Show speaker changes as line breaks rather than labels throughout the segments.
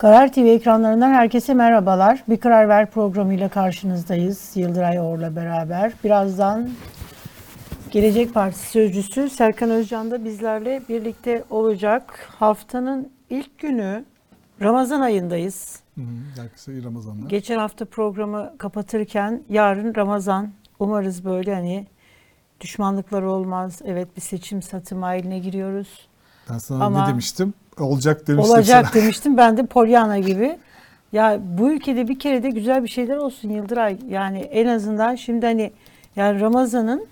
Karar TV ekranlarından herkese merhabalar. Bir Karar Ver programıyla karşınızdayız. Yıldıray Or'la beraber. Birazdan Gelecek Partisi Sözcüsü Serkan Özcan da bizlerle birlikte olacak. Haftanın ilk günü Ramazan ayındayız.
Herkese Ramazanlar.
Geçen hafta programı kapatırken yarın Ramazan. Umarız böyle hani düşmanlıklar olmaz. Evet bir seçim satım haline giriyoruz.
ben sana
ama-
ne demiştim? Olacak demiştim
Olacak
sana.
demiştim ben de Pollyanna gibi. Ya bu ülkede bir kere de güzel bir şeyler olsun Yıldıray. Yani en azından şimdi hani yani Ramazan'ın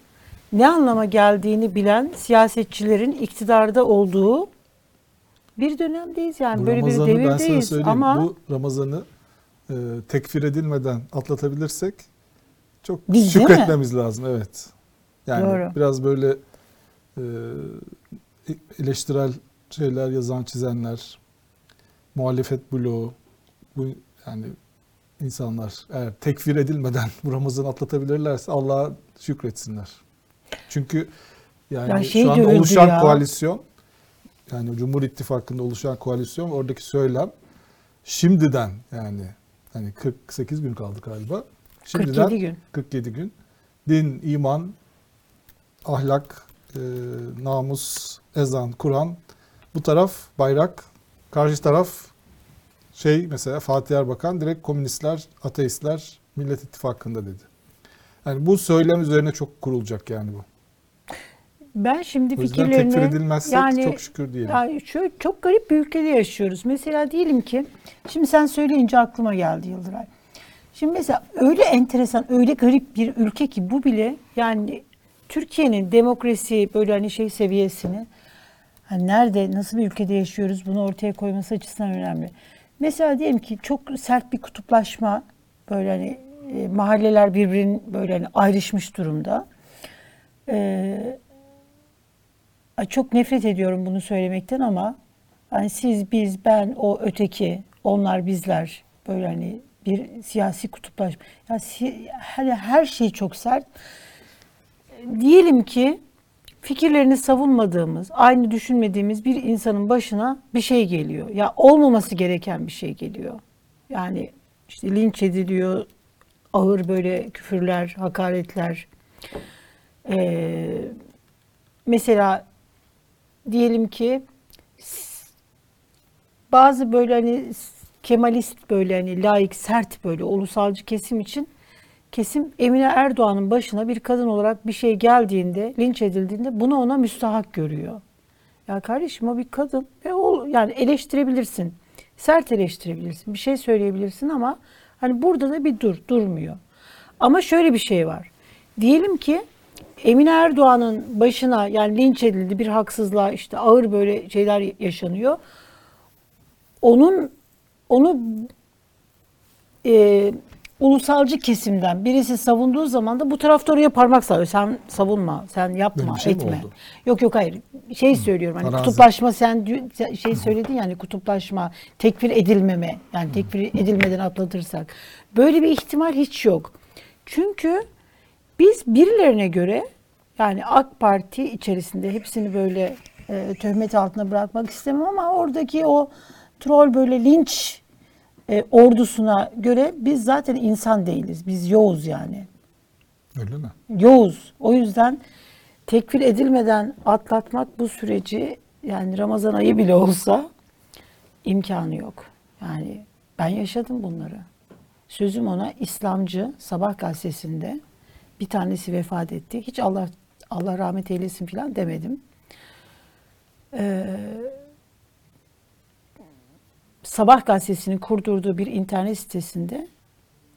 ne anlama geldiğini bilen siyasetçilerin iktidarda olduğu bir dönemdeyiz yani
Bu
böyle bir
Ramazan'ı ben sana
devirdeyiz
söyleyeyim.
ama
Bu Ramazan'ı e, tekfir edilmeden atlatabilirsek çok
Biz
şükretmemiz lazım. Evet. Yani
Doğru.
biraz böyle e, eleştirel şeyler yazan çizenler, muhalefet bloğu, bu yani insanlar eğer tekfir edilmeden bu Ramazan'ı atlatabilirlerse Allah'a şükretsinler. Çünkü yani
Ya şey
şu anda oluşan
ya.
koalisyon yani Cumhur İttifakı'nda oluşan koalisyon oradaki söylem şimdiden yani hani 48 gün kaldı galiba. Şimdiden
47 gün.
47 gün din, iman, ahlak, e, namus, ezan, Kur'an bu taraf bayrak, karşı taraf şey mesela Fatih Erbakan direkt komünistler, ateistler Millet İttifakı'nda dedi. Yani bu söylem üzerine çok kurulacak yani bu.
Ben şimdi
O yüzden tekfir
fikirlerini
edilmezsek
yani
çok şükür diyelim.
Yani şöyle çok garip bir ülkede yaşıyoruz. Mesela diyelim ki, şimdi sen söyleyince aklıma geldi Yıldıray. Şimdi mesela öyle enteresan, öyle garip bir ülke ki bu bile yani Türkiye'nin demokrasi böyle hani şey seviyesini hani nerede, nasıl bir ülkede yaşıyoruz bunu ortaya koyması açısından önemli. Mesela diyelim ki çok sert bir kutuplaşma böyle hani e, mahalleler birbirinin böyle hani ayrışmış durumda. Ay, Çok nefret ediyorum bunu söylemekten ama hani siz, biz, ben, o, öteki, onlar, bizler böyle hani bir siyasi kutuplaşma. Ya si- hani her şey çok sert. Diyelim ki fikirlerini savunmadığımız, aynı düşünmediğimiz bir insanın başına bir şey geliyor. Ya olmaması gereken bir şey geliyor. Yani işte linç ediliyor, ağır böyle küfürler, hakaretler. Ee, mesela diyelim ki bazı böyle hani Kemalist böyle hani laik sert böyle ulusalcı kesim için kesim Emine Erdoğan'ın başına bir kadın olarak bir şey geldiğinde, linç edildiğinde bunu ona müstahak görüyor. Ya kardeşim o bir kadın ve o yani eleştirebilirsin. Sert eleştirebilirsin. Bir şey söyleyebilirsin ama hani burada da bir dur, durmuyor. Ama şöyle bir şey var. Diyelim ki Emine Erdoğan'ın başına yani linç edildi bir haksızlığa işte ağır böyle şeyler yaşanıyor. Onun onu e, ulusalcı kesimden birisi savunduğu zaman da bu tarafta oraya parmak sallıyor. Sen savunma, sen
Böyle
yapma,
bir şey mi
etme.
oldu?
Yok yok hayır. Şey söylüyorum hani
Arazi.
kutuplaşma sen şey söyledin yani kutuplaşma, tekfir edilmeme yani tekfir edilmeden atlatırsak. Böyle bir ihtimal hiç yok. Çünkü biz birilerine göre yani AK Parti içerisinde hepsini böyle e, töhmet altına bırakmak istemem ama oradaki o troll böyle linç e, ordusuna göre biz zaten insan değiliz. Biz yoğuz yani.
Öyle mi?
Yoğuz. O yüzden tekfir edilmeden atlatmak bu süreci yani Ramazan ayı bile olsa imkanı yok. Yani ben yaşadım bunları. Sözüm ona İslamcı Sabah gazetesinde bir tanesi vefat etti. Hiç Allah Allah rahmet eylesin falan demedim. Ee, Sabah gazetesinin kurdurduğu bir internet sitesinde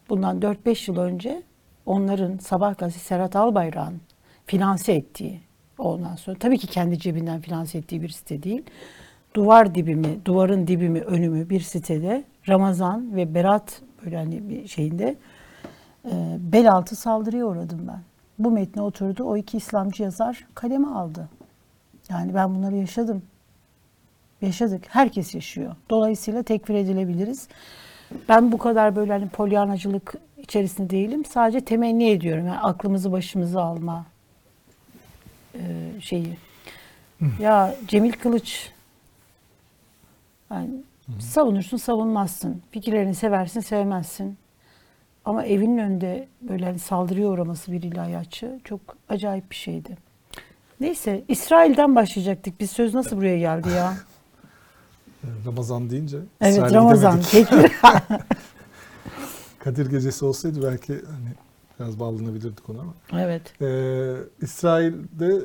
bundan 4-5 yıl önce onların Sabah gazetesi Serhat Albayrak'ın finanse ettiği ondan sonra tabii ki kendi cebinden finanse ettiği bir site değil. Duvar dibimi, duvarın dibimi, önümü bir sitede Ramazan ve Berat böyle hani bir şeyinde e, bel altı saldırıya uğradım ben. Bu metne oturdu. O iki İslamcı yazar kaleme aldı. Yani ben bunları yaşadım. Yaşadık. Herkes yaşıyor. Dolayısıyla tekfir edilebiliriz. Ben bu kadar böyle hani polyanacılık içerisinde değilim. Sadece temenni ediyorum. Yani aklımızı başımıza alma e, şeyi. Ya Cemil Kılıç yani Savunursun, savunmazsın. Fikirlerini seversin, sevmezsin. Ama evinin önünde böyle hani saldırıya uğraması bir ilahiyatçı çok acayip bir şeydi. Neyse İsrail'den başlayacaktık. Biz söz nasıl buraya geldi ya?
Ramazan deyince.
Evet
İsrail'e
Ramazan.
Kadir Gecesi olsaydı belki hani biraz bağlanabilirdik ona ama.
evet.
Ee, İsrail'de e,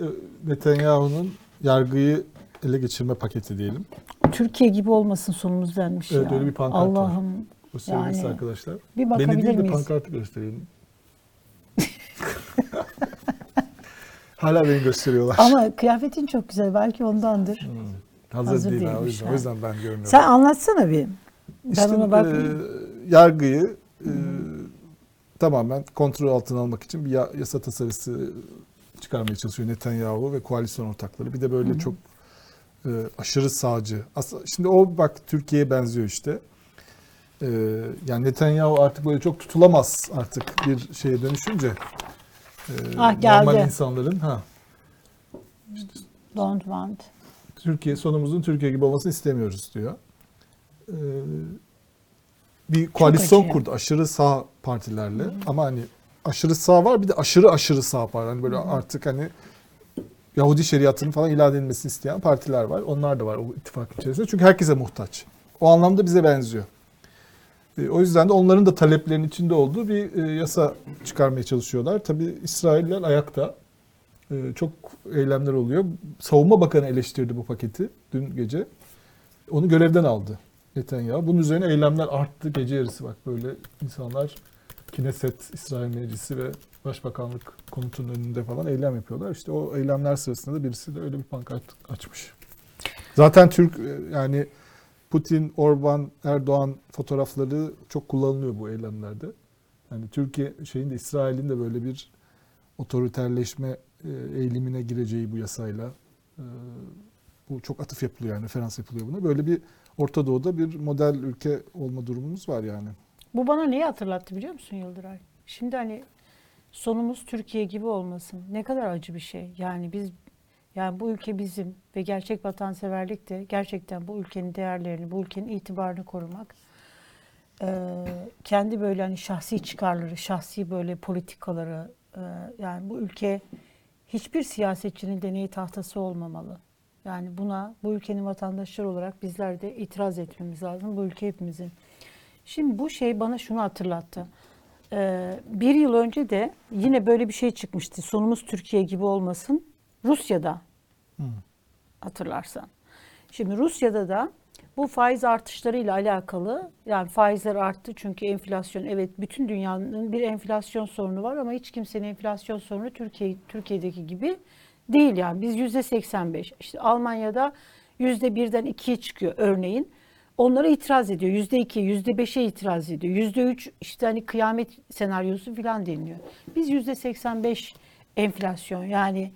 Netanyahu'nun yargıyı ele geçirme paketi diyelim.
Türkiye gibi olmasın sonumuz denmiş
Evet,
ya.
öyle bir pankart var.
Allah'ım
Gösterebiliriz
Yani,
arkadaşlar.
bir
Beni
bakabilir
değil de
miyiz?
pankartı gösterelim. Hala beni gösteriyorlar.
Ama kıyafetin çok güzel. Belki ondandır.
Hmm. Hazır,
Hazır
değil ha, o
değilmiş
yüzden.
ha.
O yüzden ben görmüyorum.
Sen anlatsana bir. Ben
İşte,
ona bakmayayım.
e, yargıyı e, tamamen kontrol altına almak için bir ya- yasa tasarısı çıkarmaya çalışıyor Netanyahu ve koalisyon ortakları. Bir de böyle çok e, aşırı sağcı. Aslında şimdi o bak Türkiye'ye benziyor işte. E, yani Netanyahu artık böyle çok tutulamaz artık bir şeye dönüşünce. E,
Ah, geldi.
Normal insanların ha
Don't want.
Türkiye sonumuzun Türkiye gibi olmasını istemiyoruz diyor. Ee, bir koalisyon kurdu aşırı sağ partilerle ama hani aşırı sağ var bir de aşırı aşırı sağ var. Hani böyle artık hani Yahudi şeriatının falan ilan edilmesini isteyen partiler var. Onlar da var o ittifakın içerisinde. Çünkü herkese muhtaç. O anlamda bize benziyor. Ee, o yüzden de onların da taleplerinin içinde olduğu bir e, yasa çıkarmaya çalışıyorlar. Tabii İsrailler ayakta. Ee, çok eylemler oluyor. Savunma Bakanı eleştirdi bu paketi dün gece. Onu görevden aldı Netanyahu. Bunun üzerine eylemler arttı gece yarısı bak böyle insanlar Kineset, İsrail Meclisi ve Başbakanlık konutunun önünde falan eylem yapıyorlar. İşte o eylemler sırasında da birisi de öyle bir pankart açmış. Zaten Türk e, yani Putin, Orban, Erdoğan fotoğrafları çok kullanılıyor bu eylemlerde. Yani Türkiye şeyin de İsrail'in de böyle bir otoriterleşme eğilimine gireceği bu yasayla e, bu çok atıf yapılıyor yani referans yapılıyor buna. Böyle bir Orta Doğu'da bir model ülke olma durumumuz var yani.
Bu bana neyi hatırlattı biliyor musun Yıldıray? Şimdi hani sonumuz Türkiye gibi olmasın. Ne kadar acı bir şey. Yani biz yani bu ülke bizim ve gerçek vatanseverlik de gerçekten bu ülkenin değerlerini, bu ülkenin itibarını korumak. Ee, kendi böyle hani şahsi çıkarları, şahsi böyle politikaları e, yani bu ülke hiçbir siyasetçinin deney tahtası olmamalı. Yani buna bu ülkenin vatandaşları olarak bizler de itiraz etmemiz lazım. Bu ülke hepimizin. Şimdi bu şey bana şunu hatırlattı. Ee, bir yıl önce de yine böyle bir şey çıkmıştı. Sonumuz Türkiye gibi olmasın. Rusya'da hatırlarsan. Şimdi Rusya'da da bu faiz artışlarıyla alakalı yani faizler arttı çünkü enflasyon evet bütün dünyanın bir enflasyon sorunu var ama hiç kimsenin enflasyon sorunu Türkiye Türkiye'deki gibi değil yani. Biz yüzde 85 işte Almanya'da yüzde birden ikiye çıkıyor örneğin. Onlara itiraz ediyor yüzde iki yüzde beşe itiraz ediyor. Yüzde üç işte hani kıyamet senaryosu falan deniliyor. Biz yüzde 85 enflasyon yani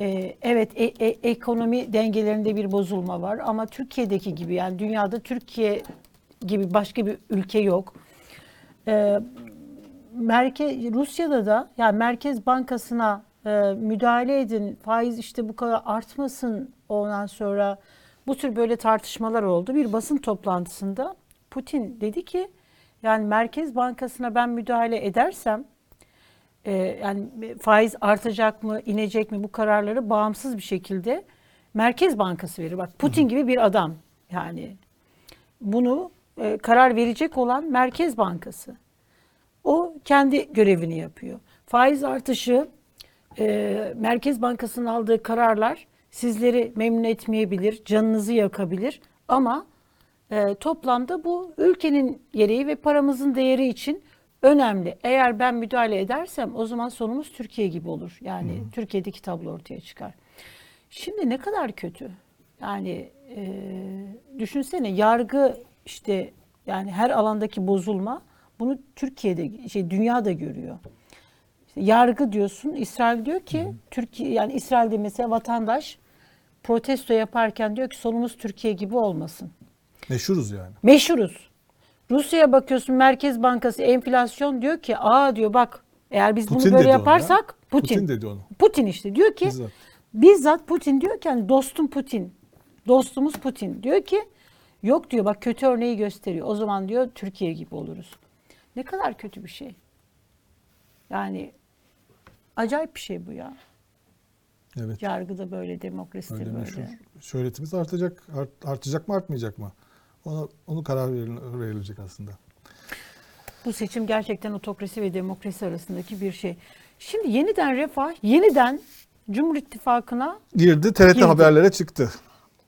ee, evet e- e- ekonomi dengelerinde bir bozulma var ama Türkiye'deki gibi yani dünyada Türkiye gibi başka bir ülke yok. Ee, merke Rusya'da da yani Merkez Bankası'na e, müdahale edin faiz işte bu kadar artmasın ondan sonra bu tür böyle tartışmalar oldu. Bir basın toplantısında Putin dedi ki yani Merkez Bankası'na ben müdahale edersem e, yani faiz artacak mı, inecek mi bu kararları bağımsız bir şekilde Merkez Bankası verir. Bak Putin gibi bir adam yani bunu e, karar verecek olan Merkez Bankası. O kendi görevini yapıyor. Faiz artışı e, Merkez Bankası'nın aldığı kararlar sizleri memnun etmeyebilir, canınızı yakabilir ama e, toplamda bu ülkenin gereği ve paramızın değeri için önemli. Eğer ben müdahale edersem o zaman sonumuz Türkiye gibi olur. Yani Türkiye'deki tablo ortaya çıkar. Şimdi ne kadar kötü. Yani e, düşünsene yargı işte yani her alandaki bozulma bunu Türkiye'de şey dünyada görüyor. İşte yargı diyorsun İsrail diyor ki Türkiye yani İsrail'de mesela vatandaş protesto yaparken diyor ki sonumuz Türkiye gibi olmasın.
Meşhuruz yani.
Meşhuruz. Rusya'ya bakıyorsun Merkez Bankası enflasyon diyor ki aa diyor bak eğer biz
Putin
bunu böyle yaparsak
ya.
Putin.
Putin dedi onu.
Putin işte diyor ki
Bizzat.
bizzat Putin diyor ki hani dostum Putin. Dostumuz Putin diyor ki Yok diyor bak kötü örneği gösteriyor. O zaman diyor Türkiye gibi oluruz. Ne kadar kötü bir şey. Yani acayip bir şey bu ya.
Evet.
Yargıda böyle, demokraside
Öyle
böyle.
meşhur. Şöhretimiz artacak. Art- artacak mı artmayacak mı? Ona, onu karar veril- verilecek aslında.
Bu seçim gerçekten otokrasi ve demokrasi arasındaki bir şey. Şimdi yeniden refah, yeniden Cumhur İttifakı'na
Girdi TRT
Girdi.
haberlere çıktı.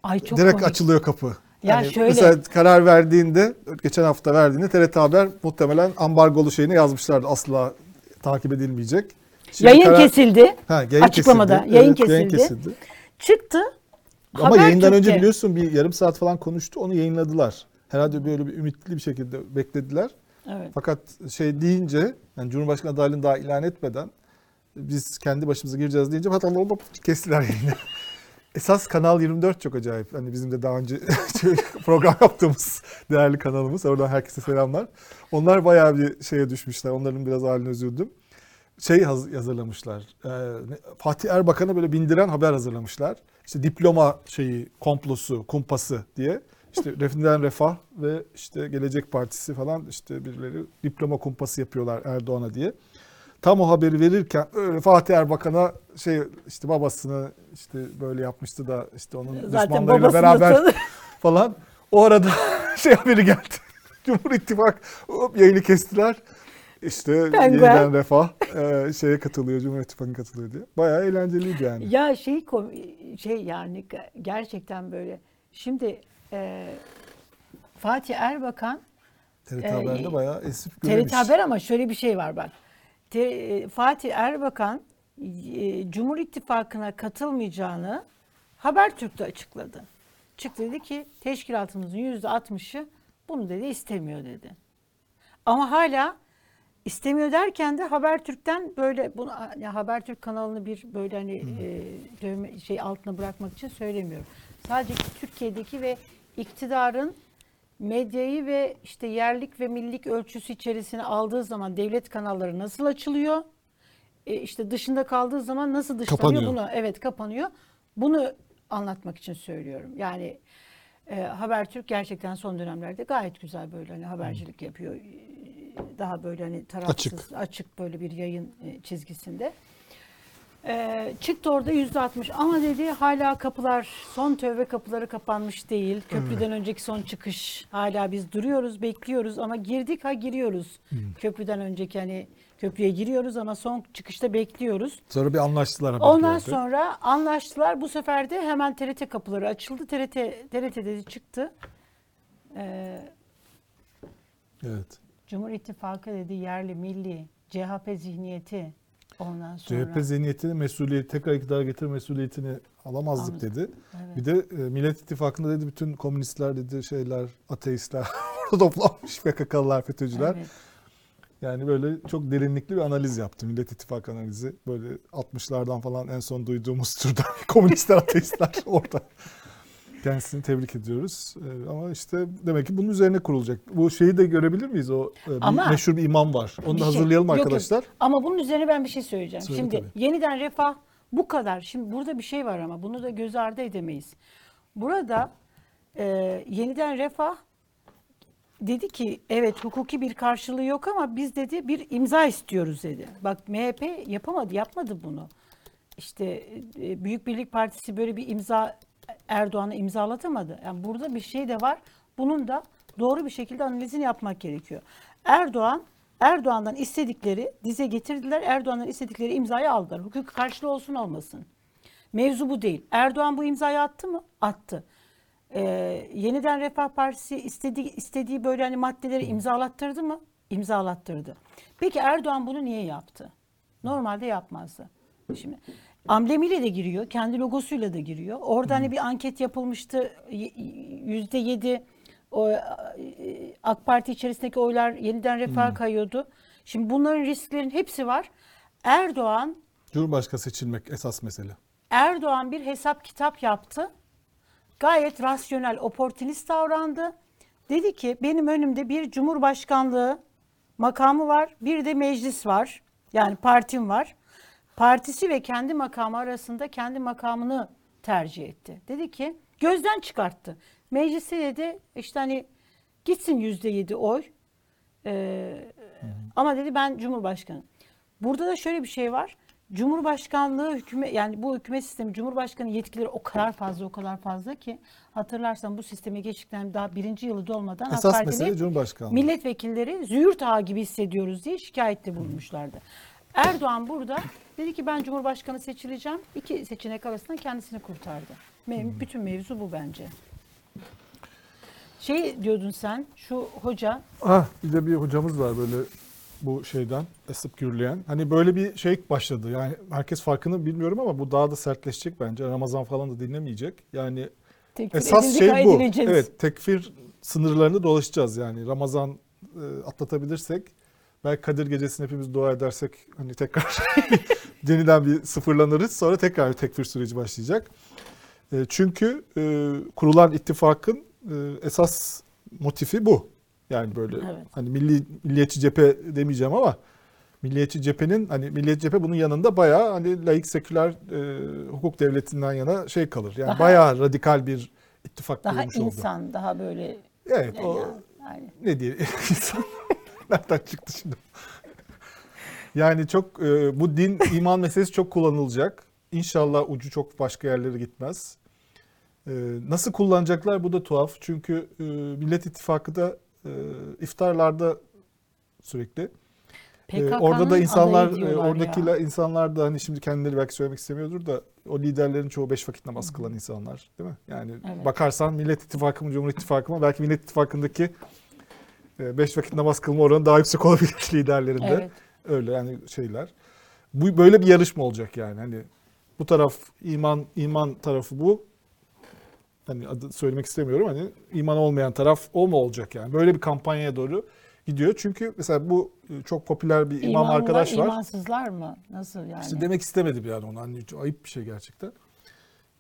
ay çok
Direkt
komik.
açılıyor kapı.
Ya
Yani
şöyle-
Mesela karar verdiğinde, geçen hafta verdiğinde TRT Haber muhtemelen ambargolu şeyini yazmışlardı. Asla takip edilmeyecek. Şimdi
Yayın
karar-
kesildi.
Ha, yayın
Açıklamada
kesildi.
yayın
Evet,
kesildi. Çıktı.
Ama yayından önce biliyorsun bir yarım saat falan konuştu. Onu yayınladılar. Herhalde böyle bir ümitli bir şekilde beklediler.
Evet.
Fakat şey deyince, yani Cumhurbaşkanı adaylığını daha ilan etmeden biz kendi başımıza gireceğiz deyince hatta kestiler yayını. Esas Kanal 24 çok acayip. Hani bizim de daha önce program yaptığımız değerli kanalımız. Oradan herkese selamlar. Onlar bayağı bir şeye düşmüşler. Onların biraz haline üzüldüm. Şey haz- hazırlamışlar. Ee, Fatih Erbakan'a böyle bindiren haber hazırlamışlar. İşte diploma şeyi, komplosu, kumpası diye. İşte Refinden Refah ve işte Gelecek Partisi falan işte birileri diploma kumpası yapıyorlar Erdoğan'a diye. Tam o haberi verirken öyle Fatih Erbakan'a şey işte babasını işte böyle yapmıştı da işte onun
Zaten
düşmanlarıyla beraber
tanı-
falan. O arada şey haberi geldi. Cumhur İttifak hop yayını kestiler. İşte
Penguen.
yeniden refah e, şeye katılıyor, Cumhur İttifakı'na katılıyor diye. Bayağı eğlenceliydi yani.
Ya şey şey yani ge- gerçekten böyle. Şimdi e, Fatih Erbakan
TRT
e,
Haber'de bayağı esip
TRT
gülmüş.
Haber ama şöyle bir şey var bak. Te- Fatih Erbakan e, Cumhur İttifakı'na katılmayacağını Habertürk'te açıkladı. Çıktı dedi ki teşkilatımızın yüzde altmışı bunu dedi istemiyor dedi. Ama hala istemiyor derken de Habertürk'ten böyle bunu ya Habertürk kanalını bir böyle hani e, dövme, şey altına bırakmak için söylemiyorum. Sadece Türkiye'deki ve iktidarın medyayı ve işte yerlik ve millik ölçüsü içerisine aldığı zaman devlet kanalları nasıl açılıyor? E, işte dışında kaldığı zaman nasıl dışlanıyor
Kapanıyor.
bunu evet kapanıyor. Bunu anlatmak için söylüyorum. Yani e, Habertürk gerçekten son dönemlerde gayet güzel böyle hani habercilik yapıyor. Daha böyle hani tarafsız
Açık.
açık, böyle bir yayın e, çizgisinde. E, çıktı orada yüzde altmış ama dedi hala kapılar son tövbe kapıları kapanmış değil. Köprüden önceki son çıkış hala biz duruyoruz bekliyoruz ama girdik ha giriyoruz. Köprüden önceki hani köprüye giriyoruz ama son çıkışta bekliyoruz.
Sonra bir anlaştılar
Ondan sonra anlaştılar. Bu sefer de hemen TRT kapıları açıldı. TRT TRT'de de çıktı. Ee,
Evet.
Cumhur İttifakı dedi yerli milli CHP zihniyeti ondan sonra.
CHP zihniyetini mesuliyet tekrar iktidara getir mesuliyetini alamazdık
Anladım.
dedi.
Evet.
Bir de e, Millet İttifakı'nda dedi bütün komünistler dedi şeyler ateistler orada toplanmış PKK'lılar FETÖ'cüler.
Evet.
Yani böyle çok derinlikli bir analiz yaptı. Millet İttifakı analizi. Böyle 60'lardan falan en son duyduğumuz türden komünistler, ateistler orada. Kendisini tebrik ediyoruz. Ee, ama işte demek ki bunun üzerine kurulacak. Bu şeyi de görebilir miyiz? O e,
Ama-
meşhur bir imam var. Onu da
şey-
hazırlayalım
yok, yok.
arkadaşlar.
Ama bunun üzerine ben bir şey söyleyeceğim.
Söyle
Şimdi
tabii.
yeniden refah bu kadar. Şimdi burada bir şey var ama bunu da göz ardı edemeyiz. Burada e, yeniden refah dedi ki evet hukuki bir karşılığı yok ama biz dedi bir imza istiyoruz dedi. Bak MHP yapamadı, yapmadı bunu. İşte e, Büyük Birlik Partisi böyle bir imza Erdoğan'a imzalatamadı. Yani burada bir şey de var. Bunun da doğru bir şekilde analizini yapmak gerekiyor. Erdoğan Erdoğan'dan istedikleri dize getirdiler. Erdoğan'dan istedikleri imzayı aldılar. Hukuki karşılığı olsun olmasın. Mevzu bu değil. Erdoğan bu imzayı attı mı? Attı. Ee, yeniden Refah Partisi istediği, istediği böyle hani maddeleri imzalattırdı mı? İmzalattırdı. Peki Erdoğan bunu niye yaptı? Normalde yapmazdı. Şimdi amblemiyle de giriyor, kendi logosuyla da giriyor. Orada hani bir anket yapılmıştı. Yüzde yedi e, AK Parti içerisindeki oylar yeniden refaha kayıyordu. Şimdi bunların risklerin hepsi var. Erdoğan
Cumhurbaşkanı seçilmek esas mesele.
Erdoğan bir hesap kitap yaptı. Gayet rasyonel, oportunist davrandı. Dedi ki benim önümde bir cumhurbaşkanlığı makamı var, bir de meclis var. Yani partim var. Partisi ve kendi makamı arasında kendi makamını tercih etti. Dedi ki gözden çıkarttı. Mecliste de işte hani gitsin yüzde yedi oy. Ee, ama dedi ben Cumhurbaşkanı. Burada da şöyle bir şey var. Cumhurbaşkanlığı hükümet yani bu hükümet sistemi Cumhurbaşkanı yetkileri o kadar fazla o kadar fazla ki hatırlarsan bu sisteme geçtikten daha birinci yılı dolmadan AK
Esas
Partili
mesele Cumhurbaşkanlığı.
milletvekilleri züğürt ağı gibi hissediyoruz diye şikayette bulunmuşlardı. Erdoğan burada dedi ki ben Cumhurbaşkanı seçileceğim. İki seçenek arasında kendisini kurtardı. Mev- Bütün mevzu bu bence. Şey diyordun sen şu hoca
Ah bir de bir hocamız var böyle bu şeyden esip gürleyen. Hani böyle bir şey başladı. Yani herkes farkını bilmiyorum ama bu daha da sertleşecek bence. Ramazan falan da dinlemeyecek. Yani
tekfir
esas
edildi,
şey bu.
kaydedileceğiz.
Evet tekfir sınırlarını dolaşacağız yani. Ramazan e, atlatabilirsek belki Kadir Gecesi'ni hepimiz dua edersek hani tekrar yeniden bir sıfırlanırız. Sonra tekrar bir tekfir süreci başlayacak. E, çünkü e, kurulan ittifakın e, esas motifi bu. Yani böyle
Evet.
hani milli milliyetçi cephe demeyeceğim ama milliyetçi cephenin hani milliyetçi cephe bunun yanında bayağı hani laik seküler e, hukuk devletinden yana şey kalır. Yani
Daha-
bayağı radikal bir ittifak
Daha
kurulmuş oldu.
insan, daha böyle
Evet
yani,
o
yani
ne diye insan nereden çıktı şimdi? Yani çok e, bu din iman meselesi çok kullanılacak. İnşallah ucu çok başka yerlere gitmez. E, nasıl kullanacaklar bu da tuhaf. Çünkü e, Millet İttifakı da e, iftarlarda sürekli. Ee, orada da insanlar, e, oradaki
ya.
la- insanlar da hani şimdi kendileri belki söylemek istemiyordur da o liderlerin çoğu beş vakit namaz kılan insanlar değil mi? Yani
Evet.
bakarsan Millet İttifakı mı Cumhur İttifakı mı belki Millet İttifakı'ndaki beş vakit namaz kılma oranı daha yüksek olabilir liderlerinde.
Evet.
Öyle yani şeyler. Bu böyle bir yarışma olacak yani. Hani bu taraf iman iman tarafı bu. Hani adı söylemek istemiyorum hani iman olmayan taraf o mu olacak yani? Böyle bir kampanyaya doğru gidiyor. Çünkü mesela bu e, çok popüler bir imam
İmanlılar,
arkadaş var.
imansızlar mı? Nasıl yani?
İşte demek istemedim yani onu. Hani ayıp bir şey gerçekten.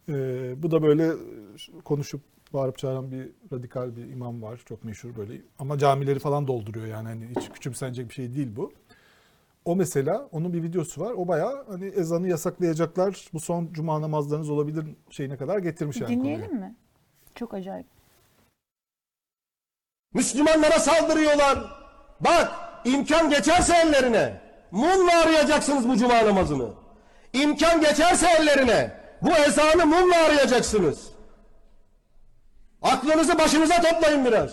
Ee, bu da böyle konuşup bağırıp çağıran bir radikal bir imam var. Çok meşhur böyle. Ama camileri falan dolduruyor yani. Hani hiç küçümsenecek bir şey değil bu. O mesela onun bir videosu var. O bayağı hani ezanı yasaklayacaklar. Bu son cuma namazlarınız olabilir şeyine kadar getirmiş yani
Dinleyelim
konuyu.
mi? Çok acayip.
Müslümanlara saldırıyorlar. Bak imkan geçerse ellerine mumla arayacaksınız bu cuma namazını. İmkan geçerse ellerine bu ezanı mumla arayacaksınız. Aklınızı başınıza toplayın biraz.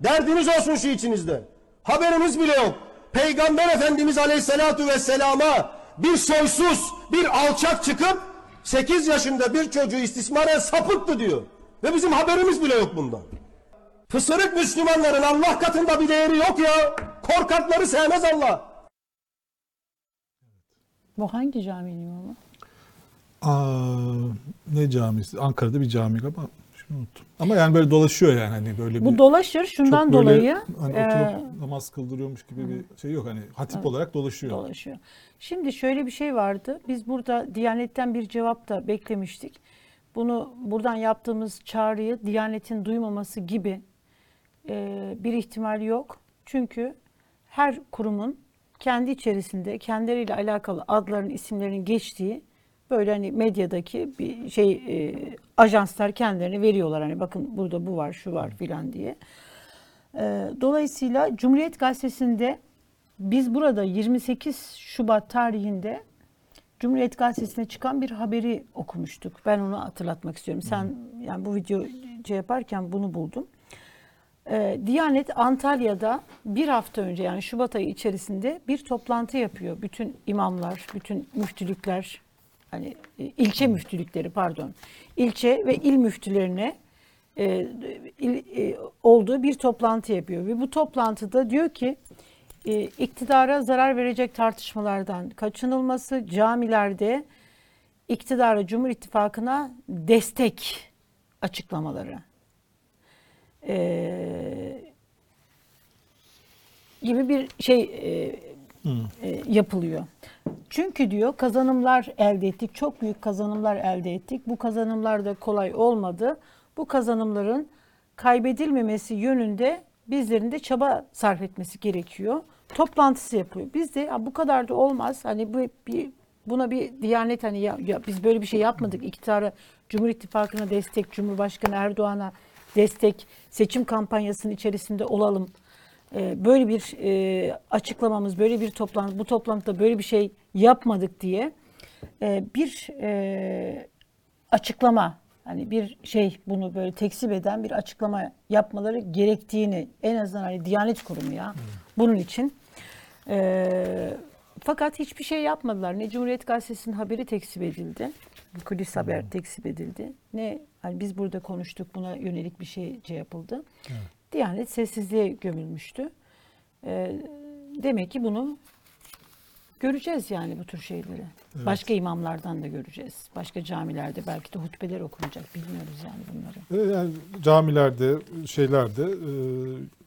Derdiniz olsun şu içinizde. Haberiniz bile yok. Peygamber Efendimiz Aleyhisselatu Vesselam'a bir soysuz, bir alçak çıkıp 8 yaşında bir çocuğu istismara sapıttı diyor. Ve bizim haberimiz bile yok bundan. Fısırık Müslümanların Allah katında bir değeri yok ya. Korkakları sevmez Allah.
Bu hangi caminin imamı?
Aa, ne camisi? Ankara'da bir cami ama unuttum. Ama yani böyle dolaşıyor yani hani böyle
Bu
bir
dolaşır şundan
çok böyle
dolayı
hani
e,
oturup namaz kıldırıyormuş gibi bir şey yok hani hatip olarak dolaşıyor.
dolaşıyor. Şimdi şöyle bir şey vardı. Biz burada Diyanet'ten bir cevap da beklemiştik. Bunu buradan yaptığımız çağrıyı Diyanet'in duymaması gibi e, bir ihtimal yok. Çünkü her kurumun kendi içerisinde kendileriyle alakalı adların, isimlerin geçtiği böyle hani medyadaki bir şey e, ajanslar kendilerini veriyorlar. Hani bakın burada bu var, şu var filan diye. E, dolayısıyla Cumhuriyet Gazetesi'nde biz burada 28 Şubat tarihinde Cumhuriyet Gazetesi'ne çıkan bir haberi okumuştuk. Ben onu hatırlatmak istiyorum. Sen yani bu video şey yaparken bunu buldum. Ee, Diyanet Antalya'da bir hafta önce yani Şubat ayı içerisinde bir toplantı yapıyor. Bütün imamlar, bütün müftülükler, hani e, ilçe müftülükleri pardon, ilçe ve il müftülerine e, il- e, olduğu bir toplantı yapıyor. Ve bu toplantıda diyor ki e, iktidara zarar verecek tartışmalardan kaçınılması, camilerde iktidara, Cumhur İttifakı'na destek açıklamaları. E, gibi bir şey e, e, yapılıyor. Çünkü diyor kazanımlar elde ettik, çok büyük kazanımlar elde ettik. Bu kazanımlar da kolay olmadı. Bu kazanımların kaybedilmemesi yönünde bizlerin de çaba sarf etmesi gerekiyor. Toplantısı yapıyor. Biz de "Ya bu kadar da olmaz. Hani bu bir buna bir diyanet hani ya, ya biz böyle bir şey yapmadık. İktidara, Cumhur İttifakı'na destek, Cumhurbaşkanı Erdoğan'a destek, seçim kampanyasının içerisinde olalım. E, böyle bir e, açıklamamız, böyle bir toplantı, bu toplantıda böyle bir şey yapmadık diye e, bir e, açıklama, hani bir şey bunu böyle tekzip eden bir açıklama yapmaları gerektiğini en azından hani Diyanet Kurumu ya bunun için. Fakat hiçbir şey yapmadılar. Ne Cumhuriyet Gazetesi'nin haberi tekzip edildi. Kulis haber tekzip edildi. Ne hani biz burada konuştuk buna yönelik bir şey, şey yapıldı. Diyanet sessizliğe gömülmüştü. Ee, demek ki bunu göreceğiz yani bu tür şeyleri. Başka imamlardan da göreceğiz. Başka camilerde belki de hutbeler okunacak. Bilmiyoruz yani bunları.
E, Yani camilerde, şeylerde, e,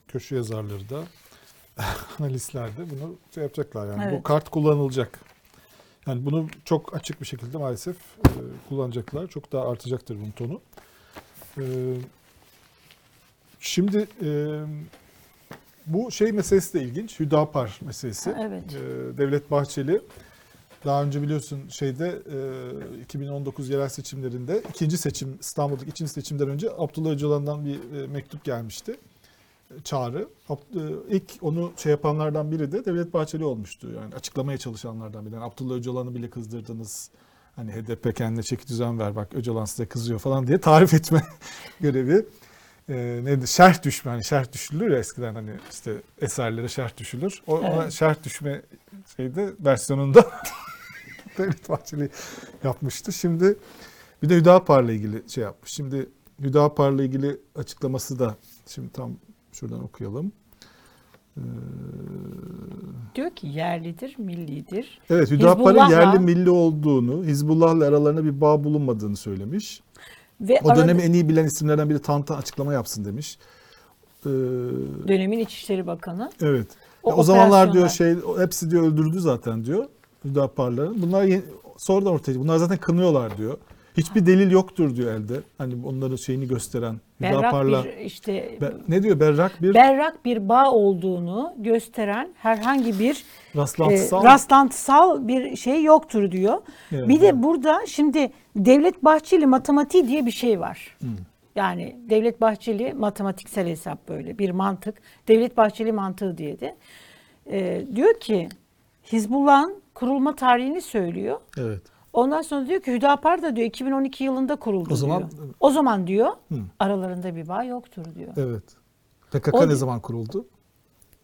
köşe yazarları da, analistler de bunu şey yapacaklar yani. Bu
Evet.
kart kullanılacak. Yani bunu çok açık bir şekilde maalesef e, kullanacaklar. Çok daha artacaktır bunun tonu. Şimdi e, bu şey meselesi de ilginç. Hüdapar meselesi.
Evet.
E, Devlet Bahçeli daha önce biliyorsun şeyde e, 2019 yerel seçimlerinde ikinci seçim İstanbul'daki ikinci seçimden önce Abdullah Öcalan'dan bir e, mektup gelmişti. E, Çağrı. Ab- e, ilk onu şey yapanlardan biri de Devlet Bahçeli olmuştu. Yani açıklamaya çalışanlardan biri. Yani Abdullah Öcalan'ı bile kızdırdınız. Hani HDP kendine çeki düzen ver bak Öcalan size kızıyor falan diye tarif etme görevi. E, neydi? Şerh düşme. Hani şerh düşülür ya eskiden hani işte eserlere şerh düşülür. O, ona
Evet.
şerh düşme şeyde versiyonunda Devlet Bahçeli yapmıştı. Şimdi bir de Hüdapar'la ilgili şey yapmış. Şimdi Hüdapar'la ilgili açıklaması da şimdi tam şuradan okuyalım. Ee,
Diyor ki yerlidir, millidir.
evet Hüdapar'ın yerli milli olduğunu, Hizbullah'la aralarında bir bağ bulunmadığını söylemiş.
Ve
O
arada-
dönemi en iyi bilen isimlerden biri Tantan açıklama yapsın demiş. Ee,
dönemin İçişleri Bakanı.
evet.
O
Ya O, zamanlar diyor şey hepsi diyor öldürdü zaten diyor Hüdaparların. Bunlar yeni, sonradan ortaya bunlar zaten kınıyorlar diyor. Hiçbir delil yoktur diyor elde. Hani onların şeyini gösteren
Berrak
Hüdapar'la.
bir işte
Be- ne diyor berrak bir
berrak bir bağ olduğunu gösteren herhangi bir
rastlantısal.
e, rastlantısal bir şey yoktur diyor.
Evet.
Bir de burada şimdi Devlet Bahçeli matematiği diye bir şey var. Yani Devlet Bahçeli matematiksel hesap böyle bir mantık. Devlet Bahçeli mantığı diye de. E, diyor ki Hizbullah'ın kurulma tarihini söylüyor.
Evet.
Ondan sonra diyor ki Hüdapar da diyor 2012 yılında kuruldu
O zaman-
diyor. O zaman diyor aralarında bir bağ yoktur diyor.
Evet. PKK
O-
ne zaman kuruldu?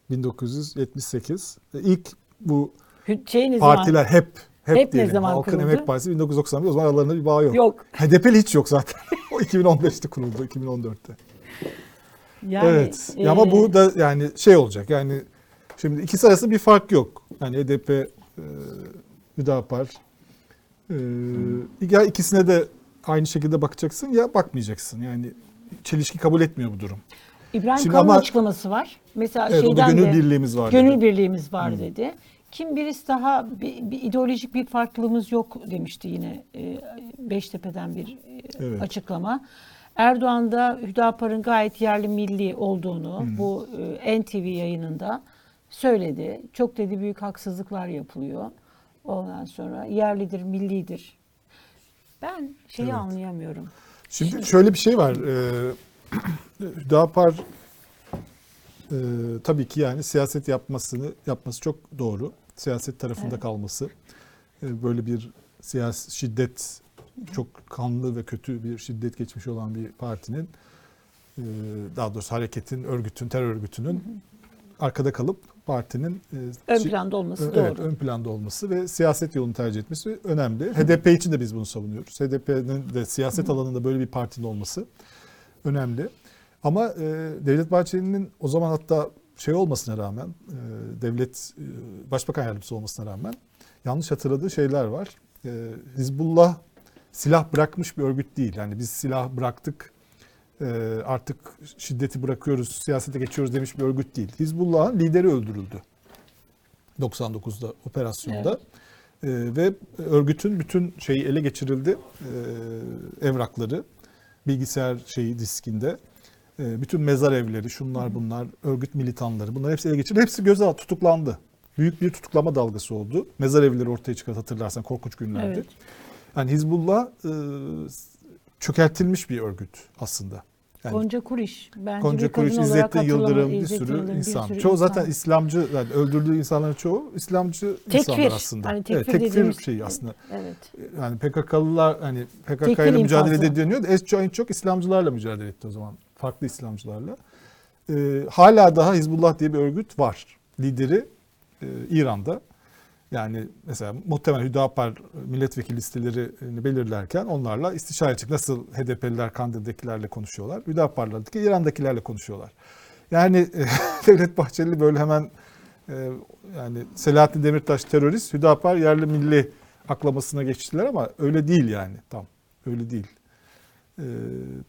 1978. E, İlk bu
Hü- Şey ne zaman?
partiler hep hep,
Hep ne
diyelim.
zaman
Halkın
kuruldu?
Emek Partisi 1991 o zaman aralarında bir bağ yok.
Yok.
HDP'li hiç yok zaten. o 2015'te kuruldu, 2014'te.
Yani,
evet.
e,
Ama bu da yani şey olacak. Yani şimdi ikisi arasında bir fark yok. Yani HDP, e, Hüdapar. E, ya ikisine de aynı şekilde bakacaksın ya bakmayacaksın. Yani çelişki kabul etmiyor bu durum.
İbrahim
Şimdi
Kalın
ama-
açıklaması var. Mesela
Evet,
şeyden
gönül
de,
birliğimiz var
Gönül
dedi.
birliğimiz var dedi. Kim birisi daha bir, bir ideolojik bir farklılığımız yok demişti yine e, Beştepe'den bir e,
Evet.
açıklama. Erdoğan da Hüdapar'ın gayet yerli milli olduğunu bu e, NTV yayınında söyledi. Çok dedi büyük haksızlıklar yapılıyor. Ondan sonra yerlidir, millidir. Ben şeyi
Evet.
anlayamıyorum.
Şimdi şöyle bir şey var. Ee, Hüdapar e, tabii ki yani siyaset yapmasını yapması çok doğru. Siyaset tarafında
Evet.
kalması. e, böyle bir siyasi şiddet çok kanlı ve kötü bir şiddet geçmiş olan bir partinin e, daha doğrusu hareketin, örgütün, terör örgütünün arkada kalıp partinin e,
Ön planda olması
Ö-
doğru.
Evet, ön planda olması ve siyaset yolunu tercih etmesi önemli. HDP için de biz bunu savunuyoruz. HDP'nin de siyaset alanında böyle bir partinin olması önemli. Ama e, Devlet Bahçeli'nin o zaman hatta şey olmasına rağmen, e, devlet e, başbakan yardımcısı olmasına rağmen yanlış hatırladığı şeyler var. E, Hizbullah silah bırakmış bir örgüt değil. Yani biz silah bıraktık, artık şiddeti bırakıyoruz, siyasete geçiyoruz demiş bir örgüt değil. Hizbullah'ın lideri öldürüldü. 99'da operasyonda. Ee, ve örgütün bütün şeyi ele geçirildi. Ee, evrakları, bilgisayar şeyi diskinde. Bütün mezar evleri, şunlar bunlar, örgüt militanları bunlar hepsi ele geçirildi. Hepsi gözaltı tutuklandı. Büyük bir tutuklama dalgası oldu. Mezar evleri ortaya çıkardı hatırlarsan korkunç günlerdi.
Evet.
Yani Hizbullah e, çökertilmiş bir örgüt aslında. Yani
Gonca Kuriş. Bence
Gonca
bir olarak
İzzettin Yıldırım, bir sürü
Yıldırım, bir
insan.
sürü
Çoğu
insan.
zaten İslamcı, yani öldürdüğü insanların çoğu İslamcı
Tekfir,
insanlar aslında.
hani
evet,
tekfir
tekfir
dediğimiz-
şeyi aslında.
Evet.
Yani PKK'lılar hani PKK
Tekfir
ile mücadele ediliyor en çok, en çok İslamcılarla mücadele etti o zaman. Farklı İslamcılarla. Ee, hala daha Hizbullah diye bir örgüt var. Lideri e, İran'da. Yani mesela muhtemelen Hüdapar milletvekili listelerini belirlerken onlarla istişare çık. Nasıl HDP'liler Kandil'dekilerle konuşuyorlar. Hüdapar'lardaki İran'dakilerle konuşuyorlar. Yani e, Devlet Bahçeli böyle hemen e, yani Selahattin Demirtaş terörist, Hüdapar yerli milli aklamasına geçtiler ama öyle değil yani tam. Öyle değil. Ee,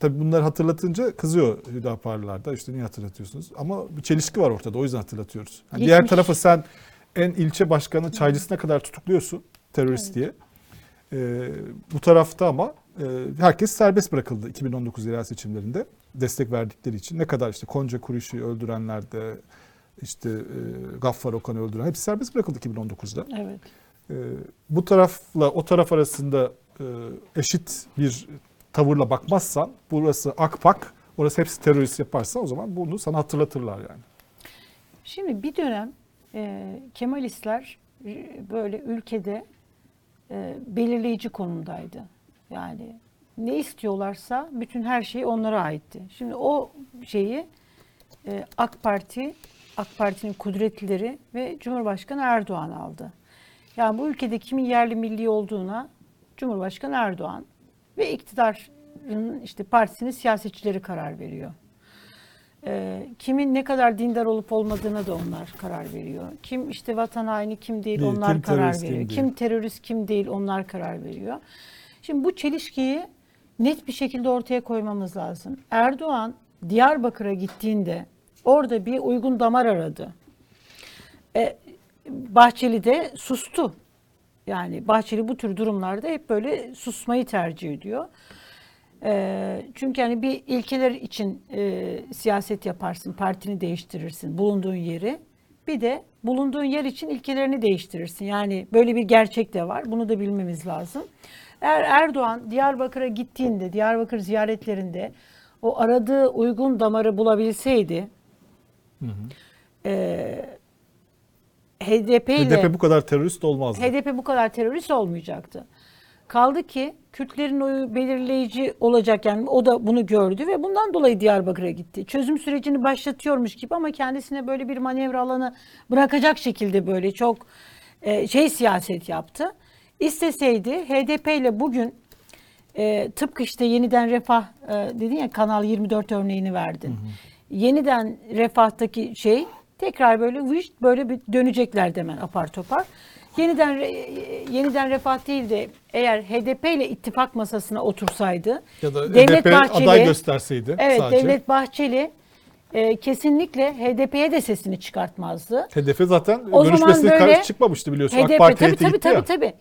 tabii bunları hatırlatınca kızıyor Hüdaparlılar da işte niye hatırlatıyorsunuz? Ama bir çelişki var ortada o yüzden hatırlatıyoruz. Yani diğer tarafı sen en ilçe başkanı çaycısına kadar tutukluyorsun terörist diye. Ee, bu tarafta ama e, herkes serbest bırakıldı 2019 yerel seçimlerinde destek verdikleri için. Ne kadar işte Konca Kuruş'u öldürenler de işte e, Gaffar Okan'ı öldüren hepsi serbest bırakıldı 2019'da.
Evet.
Ee, bu tarafla o taraf arasında e, eşit bir tavırla bakmazsan burası akpak orası hepsi terörist yaparsa o zaman bunu sana hatırlatırlar yani.
Şimdi bir dönem e, Kemalistler böyle ülkede e, belirleyici konumdaydı. Yani ne istiyorlarsa bütün her şey onlara aitti. Şimdi o şeyi e, AK Parti, AK Parti'nin kudretlileri ve Cumhurbaşkanı Erdoğan aldı. Yani bu ülkede kimin yerli milli olduğuna Cumhurbaşkanı Erdoğan ve iktidarın işte partisinin siyasetçileri karar veriyor. Ee, kimin ne kadar dindar olup olmadığına da onlar karar veriyor. Kim işte vatan haini kim değil,
Değil,
onlar
kim
karar
kim
veriyor.
değil.
Kim terörist kim değil onlar karar veriyor. Şimdi bu çelişkiyi net bir şekilde ortaya koymamız lazım. Erdoğan Diyarbakır'a gittiğinde orada bir uygun damar aradı. E, Bahçeli de sustu. Yani Bahçeli bu tür durumlarda hep böyle susmayı tercih ediyor. E, çünkü hani bir ilkeler için e, siyaset yaparsın, partini değiştirirsin, bulunduğun yeri. Bir de bulunduğun yer için ilkelerini değiştirirsin. Yani böyle bir gerçek de var. Bunu da bilmemiz lazım. Eğer Erdoğan Diyarbakır'a gittiğinde, Diyarbakır ziyaretlerinde o aradığı uygun damarı bulabilseydi, e, HDP ile
HDP bu kadar terörist olmazdı.
HDP bu kadar terörist olmayacaktı. Kaldı ki Kürtlerin oyu belirleyici olacak yani o da bunu gördü ve bundan dolayı Diyarbakır'a gitti. Çözüm sürecini başlatıyormuş gibi ama kendisine böyle bir manevra alanı bırakacak şekilde böyle çok e, şey siyaset yaptı. İsteseydi HDP ile bugün e, tıpkı işte yeniden refah e, dedin ya Kanal 24 örneğini verdin. Yeniden refahtaki şey tekrar böyle vış böyle bir dönecekler demen apar topar. Yeniden yeniden refah değil de eğer HDP ile ittifak masasına otursaydı
Ya da
Devlet
HDP
Bahçeli
aday gösterseydi
Evet
sadece.
Devlet Bahçeli e, kesinlikle HDP'ye de sesini çıkartmazdı.
HDP zaten
O
görüşmesine
böyle
karşı çıkmamıştı biliyorsun.
HDP
AK Parti
tabii tabii tabii
ya.
tabii.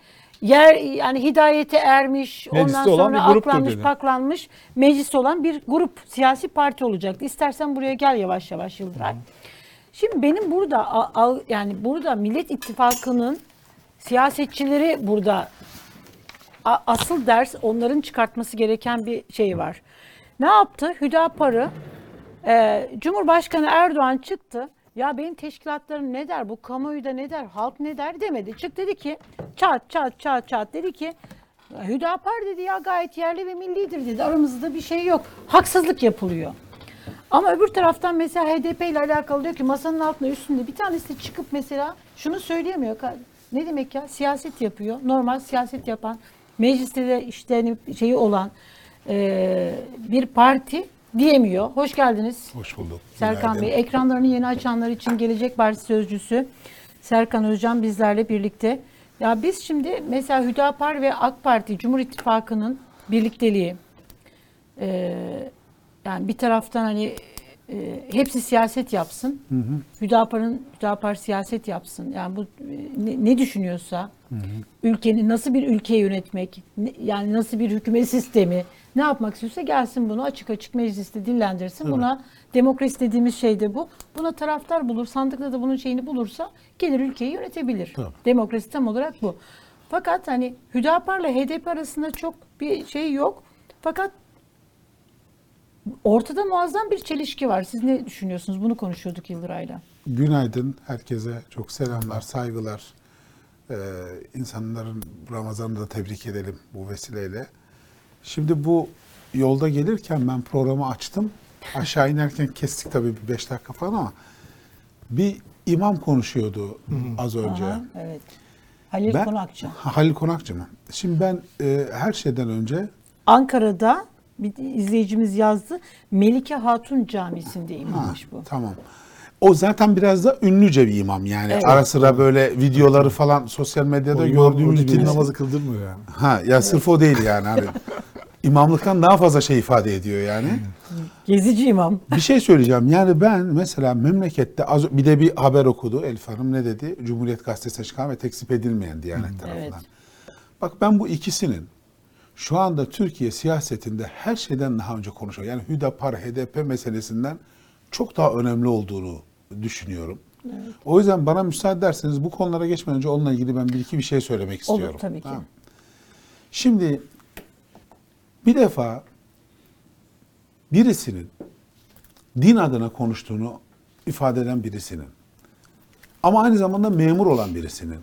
Yer yani hidayete ermiş,
Mecliste
ondan sonra aklanmış,
dedi.
paklanmış, meclis olan bir grup siyasi parti olacaktı. İstersen buraya gel yavaş yavaş Yıldıray. Şimdi benim burada yani burada Millet İttifakı'nın siyasetçileri burada a- asıl ders onların çıkartması gereken bir şey var. Ne yaptı? Hüdapar'ı e, Cumhurbaşkanı Erdoğan çıktı. Ya benim teşkilatlarım ne der? Bu kamuoyu da ne der? Halk ne der demedi. Çık dedi ki çat çat çat çat dedi ki Hüdapar dedi ya gayet yerli ve millidir dedi. Aramızda bir şey yok. Haksızlık yapılıyor. Ama öbür taraftan mesela HDP ile alakalı diyor ki masanın altında üstünde bir tanesi çıkıp mesela şunu söyleyemiyor. Ne demek ya? Siyaset yapıyor. Normal siyaset yapan, mecliste de işte şeyi olan e, bir parti diyemiyor. Hoş geldiniz.
Hoş bulduk.
Serkan
Günaydın.
Bey, ekranlarını yeni açanlar için Gelecek Partisi Sözcüsü Serkan Özcan bizlerle birlikte. Ya biz şimdi mesela Hüdapar ve AK Parti Cumhur İttifakı'nın birlikteliği e, yani bir taraftan hani e, hepsi siyaset yapsın. Hüdapar'ın Hüdapar siyaset yapsın. Yani bu e, ne, ne düşünüyorsa ülkenin nasıl bir ülkeyi yönetmek, ne- yani nasıl bir hükümet sistemi, ne yapmak istiyorsa gelsin bunu açık açık mecliste dillendirsin. Buna demokrasi dediğimiz şey de bu. Buna taraftar bulur, sandıkta da bunun şeyini bulursa gelir ülkeyi yönetebilir.
Tabii.
Demokrasi tam olarak bu. Fakat hani Hüdapar'la HDP arasında çok bir şey yok. Fakat Ortada muazzam bir çelişki var. Siz ne düşünüyorsunuz? Bunu konuşuyorduk Yıldıray'la.
Günaydın herkese. Çok selamlar, saygılar. Ee, insanların Ramazan'ı da tebrik edelim bu vesileyle. Şimdi bu yolda gelirken ben programı açtım. Aşağı inerken kestik tabii bir beş dakika falan ama bir imam konuşuyordu az önce.
Aha, evet. Halil
Ben-
Konakçı.
Ha, Halil Konakçı mı? Şimdi ben e, her şeyden önce
Ankara'da bir izleyicimiz yazdı. Melike Hatun Camisi'nde
Ha,
imammış bu.
Tamam. O zaten biraz da ünlüce bir imam yani.
Evet.
Ara sıra böyle videoları falan sosyal medyada
O imam
gördüğümüz bir
namazı kıldırmıyor yani.
Ha ya sırf o değil yani hani. İmamlıktan daha fazla şey ifade ediyor yani.
Gezici imam.
Bir şey söyleyeceğim. Yani ben mesela memlekette az bir de bir haber okudu Elif Hanım ne dedi? Cumhuriyet Gazetesi'ne çıkan ve tekzip edilmeyen Diyanet tarafından.
Evet.
Bak ben bu ikisinin şu anda Türkiye siyasetinde her şeyden daha önce konuşuyor. Yani Hüdapar, HDP meselesinden çok daha önemli olduğunu düşünüyorum. O yüzden bana müsaade ederseniz bu konulara geçmeden önce onunla ilgili ben bir iki bir şey söylemek
Olur,
istiyorum.
tabii ki.
Tamam. Şimdi bir defa birisinin din adına konuştuğunu ifade eden birisinin ama aynı zamanda memur olan birisinin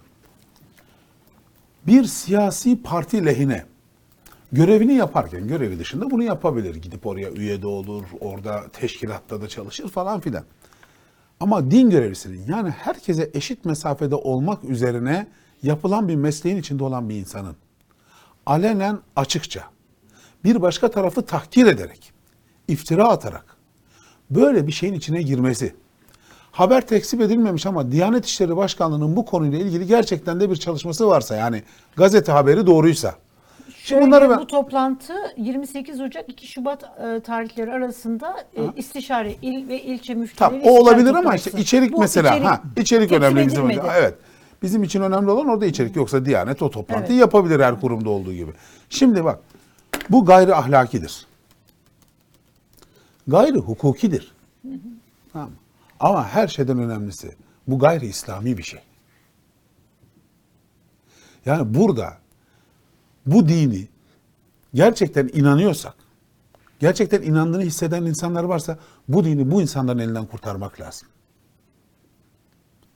bir siyasi parti lehine görevini yaparken görevi dışında bunu yapabilir. Gidip oraya üye de olur, orada teşkilatta da çalışır falan filan. Ama din görevlisinin yani herkese eşit mesafede olmak üzerine yapılan bir mesleğin içinde olan bir insanın alenen açıkça bir başka tarafı tahkir ederek, iftira atarak böyle bir şeyin içine girmesi. Haber tekzip edilmemiş ama Diyanet İşleri Başkanlığı'nın bu konuyla ilgili gerçekten de bir çalışması varsa yani gazete haberi doğruysa.
Şöyle
bunları ben-
bu toplantı 28 Ocak 2 Şubat e, tarihleri arasında e, istişare il ve ilçe müftüleri
Tamam o olabilir ama işte içerik
Bu
mesela
içerik
ha içerik önemli bizim
edilmedi.
evet. Bizim için önemli olan orada içerik yoksa Diyanet o toplantıyı
Evet.
yapabilir her kurumda olduğu gibi. Şimdi bak bu gayri ahlakidir. Gayri hukukidir. Tamam. mı? Ama her şeyden önemlisi bu gayri İslami bir şey. Yani burada bu dini gerçekten inanıyorsak, gerçekten inandığını hisseden insanlar varsa bu dini bu insanların elinden kurtarmak lazım.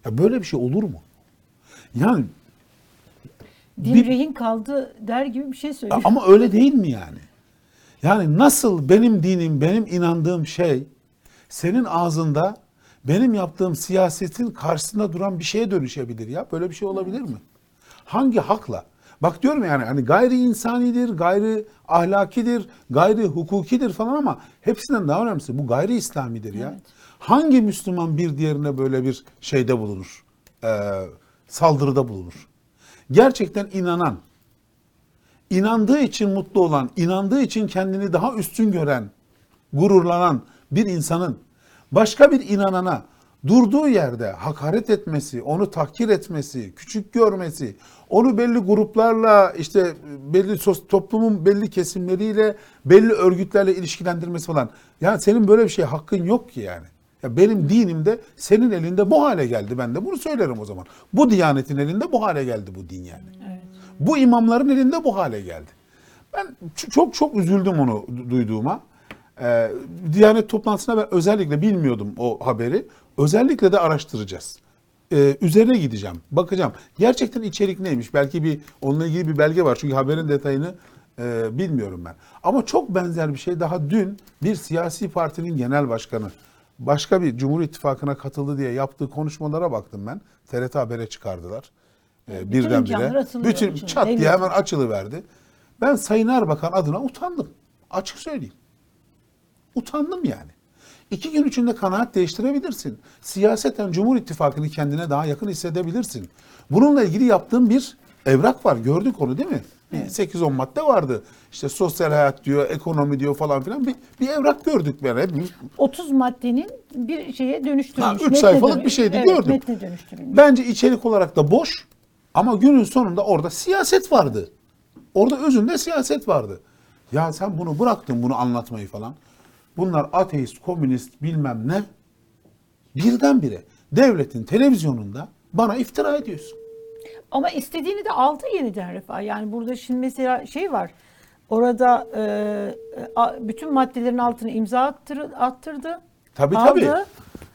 Ya böyle bir şey olur mu? Yani
Din
Bir-
rehin kaldı der gibi bir şey söylüyor.
ama öyle değil mi yani? Yani nasıl benim dinim, benim inandığım şey senin ağzında benim yaptığım siyasetin karşısında duran bir şeye dönüşebilir ya? Böyle bir şey olabilir mi? Hangi hakla? Bak diyorum yani hani gayri insanidir, gayri ahlakidir, gayri hukukidir falan ama hepsinden daha önemlisi bu gayri İslamidir ya. Hangi Müslüman bir diğerine böyle bir şeyde bulunur? Ee, saldırıda bulunur? Gerçekten inanan, inandığı için mutlu olan, inandığı için kendini daha üstün gören, gururlanan bir insanın başka bir inanana durduğu yerde hakaret etmesi, onu tahkir etmesi, küçük görmesi, onu belli gruplarla işte belli toplumun belli kesimleriyle, belli örgütlerle ilişkilendirmesi falan. Ya senin böyle bir şey hakkın yok ki yani. Ya benim dinim de senin elinde bu hale geldi. Ben de bunu söylerim o zaman. Bu diyanetin elinde bu hale geldi bu din yani. Bu imamların elinde bu hale geldi. Ben çok çok üzüldüm onu du- duyduğuma. Ee, Diyanet toplantısına ben özellikle bilmiyordum o haberi. Özellikle de araştıracağız. Ee, üzerine gideceğim, bakacağım. Gerçekten içerik neymiş? Belki bir onunla ilgili bir belge var. Çünkü haberin detayını e, bilmiyorum ben. Ama çok benzer bir şey daha dün bir siyasi partinin genel başkanı başka bir Cumhur İttifakı'na katıldı diye yaptığı konuşmalara baktım ben. TRT Haber'e çıkardılar.
İmkanlar
birdenbire.
atılıyor
Bütün çat diye hemen açılıverdi. Ben Sayın Erbakan adına utandım. Açık söyleyeyim. Utandım yani. İki gün içinde kanaat değiştirebilirsin. Siyaseten Cumhur İttifakı'nı kendine daha yakın hissedebilirsin. Bununla ilgili yaptığım bir evrak var. Gördük onu değil mi? Bir 8-10 madde vardı. İşte sosyal hayat diyor, ekonomi diyor falan filan. Bir, bir evrak gördük ben hepimiz.
30 maddenin bir şeye dönüştürülmüş.
Ha, üç
metne
sayfalık
dönü-
bir şeydi,
evet,
gördüm.
Metne dönüştürülmüş.
Bence içerik olarak da boş ama günün sonunda orada siyaset vardı. Orada özünde siyaset vardı. Ya sen bunu bıraktın bunu anlatmayı falan. Bunlar ateist, komünist bilmem ne. Birdenbire devletin televizyonunda bana iftira ediyorsun.
Ama istediğini de aldı yeniden refah. Yani burada şimdi mesela şey var. Orada e, a- bütün maddelerin altına imza attır, attırdı.
Tabii
aldı.
tabii.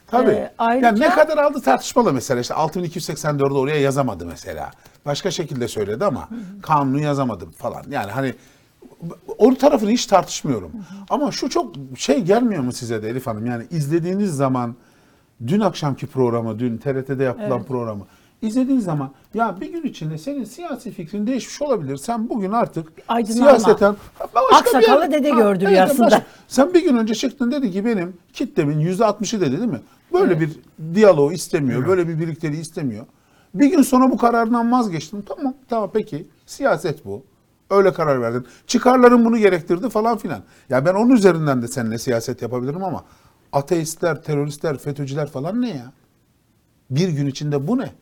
Tabii.
Ee, ayrıca-
yani ne kadar aldı tartışmalı mesela. İşte 6284'ü oraya yazamadı mesela. Başka şekilde söyledi ama kanunu yazamadım falan. Yani hani o tarafını hiç tartışmıyorum. Ama şu çok şey gelmiyor mu size de Elif Hanım? Yani izlediğiniz zaman dün akşamki programı, dün TRT'de yapılan
Evet.
programı izlediğiniz zaman ya bir gün içinde senin siyasi fikrin değişmiş olabilir. Sen bugün artık
Aydınlanma.
siyaseten başka bir
Aksakallı
yer-
dede
Ha,
gördü
evet,
aslında.
başka- sen bir gün önce çıktın dedi ki benim kitlemin yüzde altmışı dedi değil mi? Böyle bir diyaloğu istemiyor, böyle bir birlikteliği istemiyor. Bir gün sonra bu kararından vazgeçtin. Tamam, tamam peki. Siyaset bu. Öyle karar verdin. Çıkarların bunu gerektirdi falan filan. Ya ben onun üzerinden de seninle siyaset yapabilirim ama ateistler, teröristler, FETÖ'cüler falan ne ya? Bir gün içinde bu ne?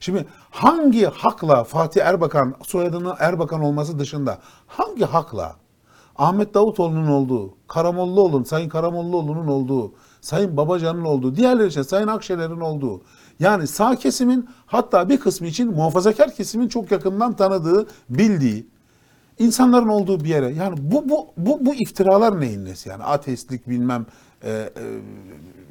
Şimdi hangi hakla Fatih Erbakan soyadının Erbakan olması dışında hangi hakla Ahmet Davutoğlu'nun olduğu, Karamollaoğlu'nun, Sayın Karamollaoğlu'nun olduğu, Sayın Babacan'ın olduğu, diğerleri için Sayın Akşener'in olduğu, yani sağ kesimin hatta bir kısmı için muhafazakar kesimin çok yakından tanıdığı, bildiği, insanların olduğu bir yere. Yani bu bu bu bu iftiralar neyin nesi yani? Ateistlik bilmem e, e,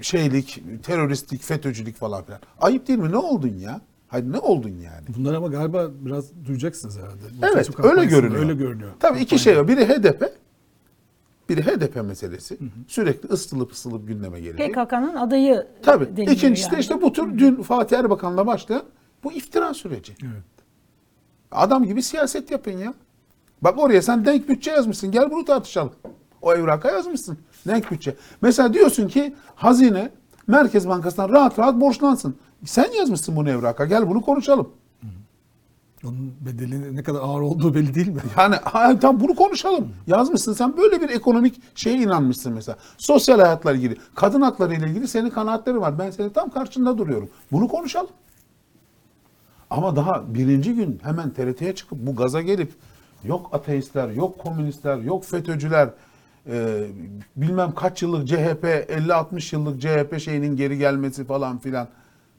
şeylik, teröristlik, FETÖ'cülük falan filan. Ayıp değil mi? Ne oldun ya? Hayır ne oldun yani?
Bunlar ama galiba biraz duyacaksınız herhalde. Bu
Evet öyle görünüyor.
Öyle görünüyor.
Tabii iki şey var. Biri HDP, biri HDP meselesi. Sürekli ısıtılıp ısıtılıp gündeme gelecek.
PKK'nın adayı
Tabii.
deniliyor
İkincisi de
yani.
işte bu tür dün Fatih Erbakan'la başlayan bu iftira süreci.
Evet.
Adam gibi siyaset yapın ya. Bak oraya sen denk bütçe yazmışsın. Gel bunu tartışalım. O evraka yazmışsın. Denk bütçe. Mesela diyorsun ki hazine Merkez Bankası'ndan rahat rahat borçlansın. Sen yazmışsın bunu evraka. Gel bunu konuşalım.
Onun bedeli ne kadar ağır olduğu belli değil mi?
Yani tam bunu konuşalım. Yazmışsın sen böyle bir ekonomik şeye inanmışsın mesela. Sosyal hayatla ilgili, kadın hakları ile ilgili senin kanaatlerin var. Ben senin tam karşında duruyorum. Bunu konuşalım. Ama daha birinci gün hemen TRT'ye çıkıp bu gaza gelip yok ateistler, yok komünistler, yok FETÖ'cüler, e, bilmem kaç yıllık CHP, 50-60 yıllık CHP şeyinin geri gelmesi falan filan.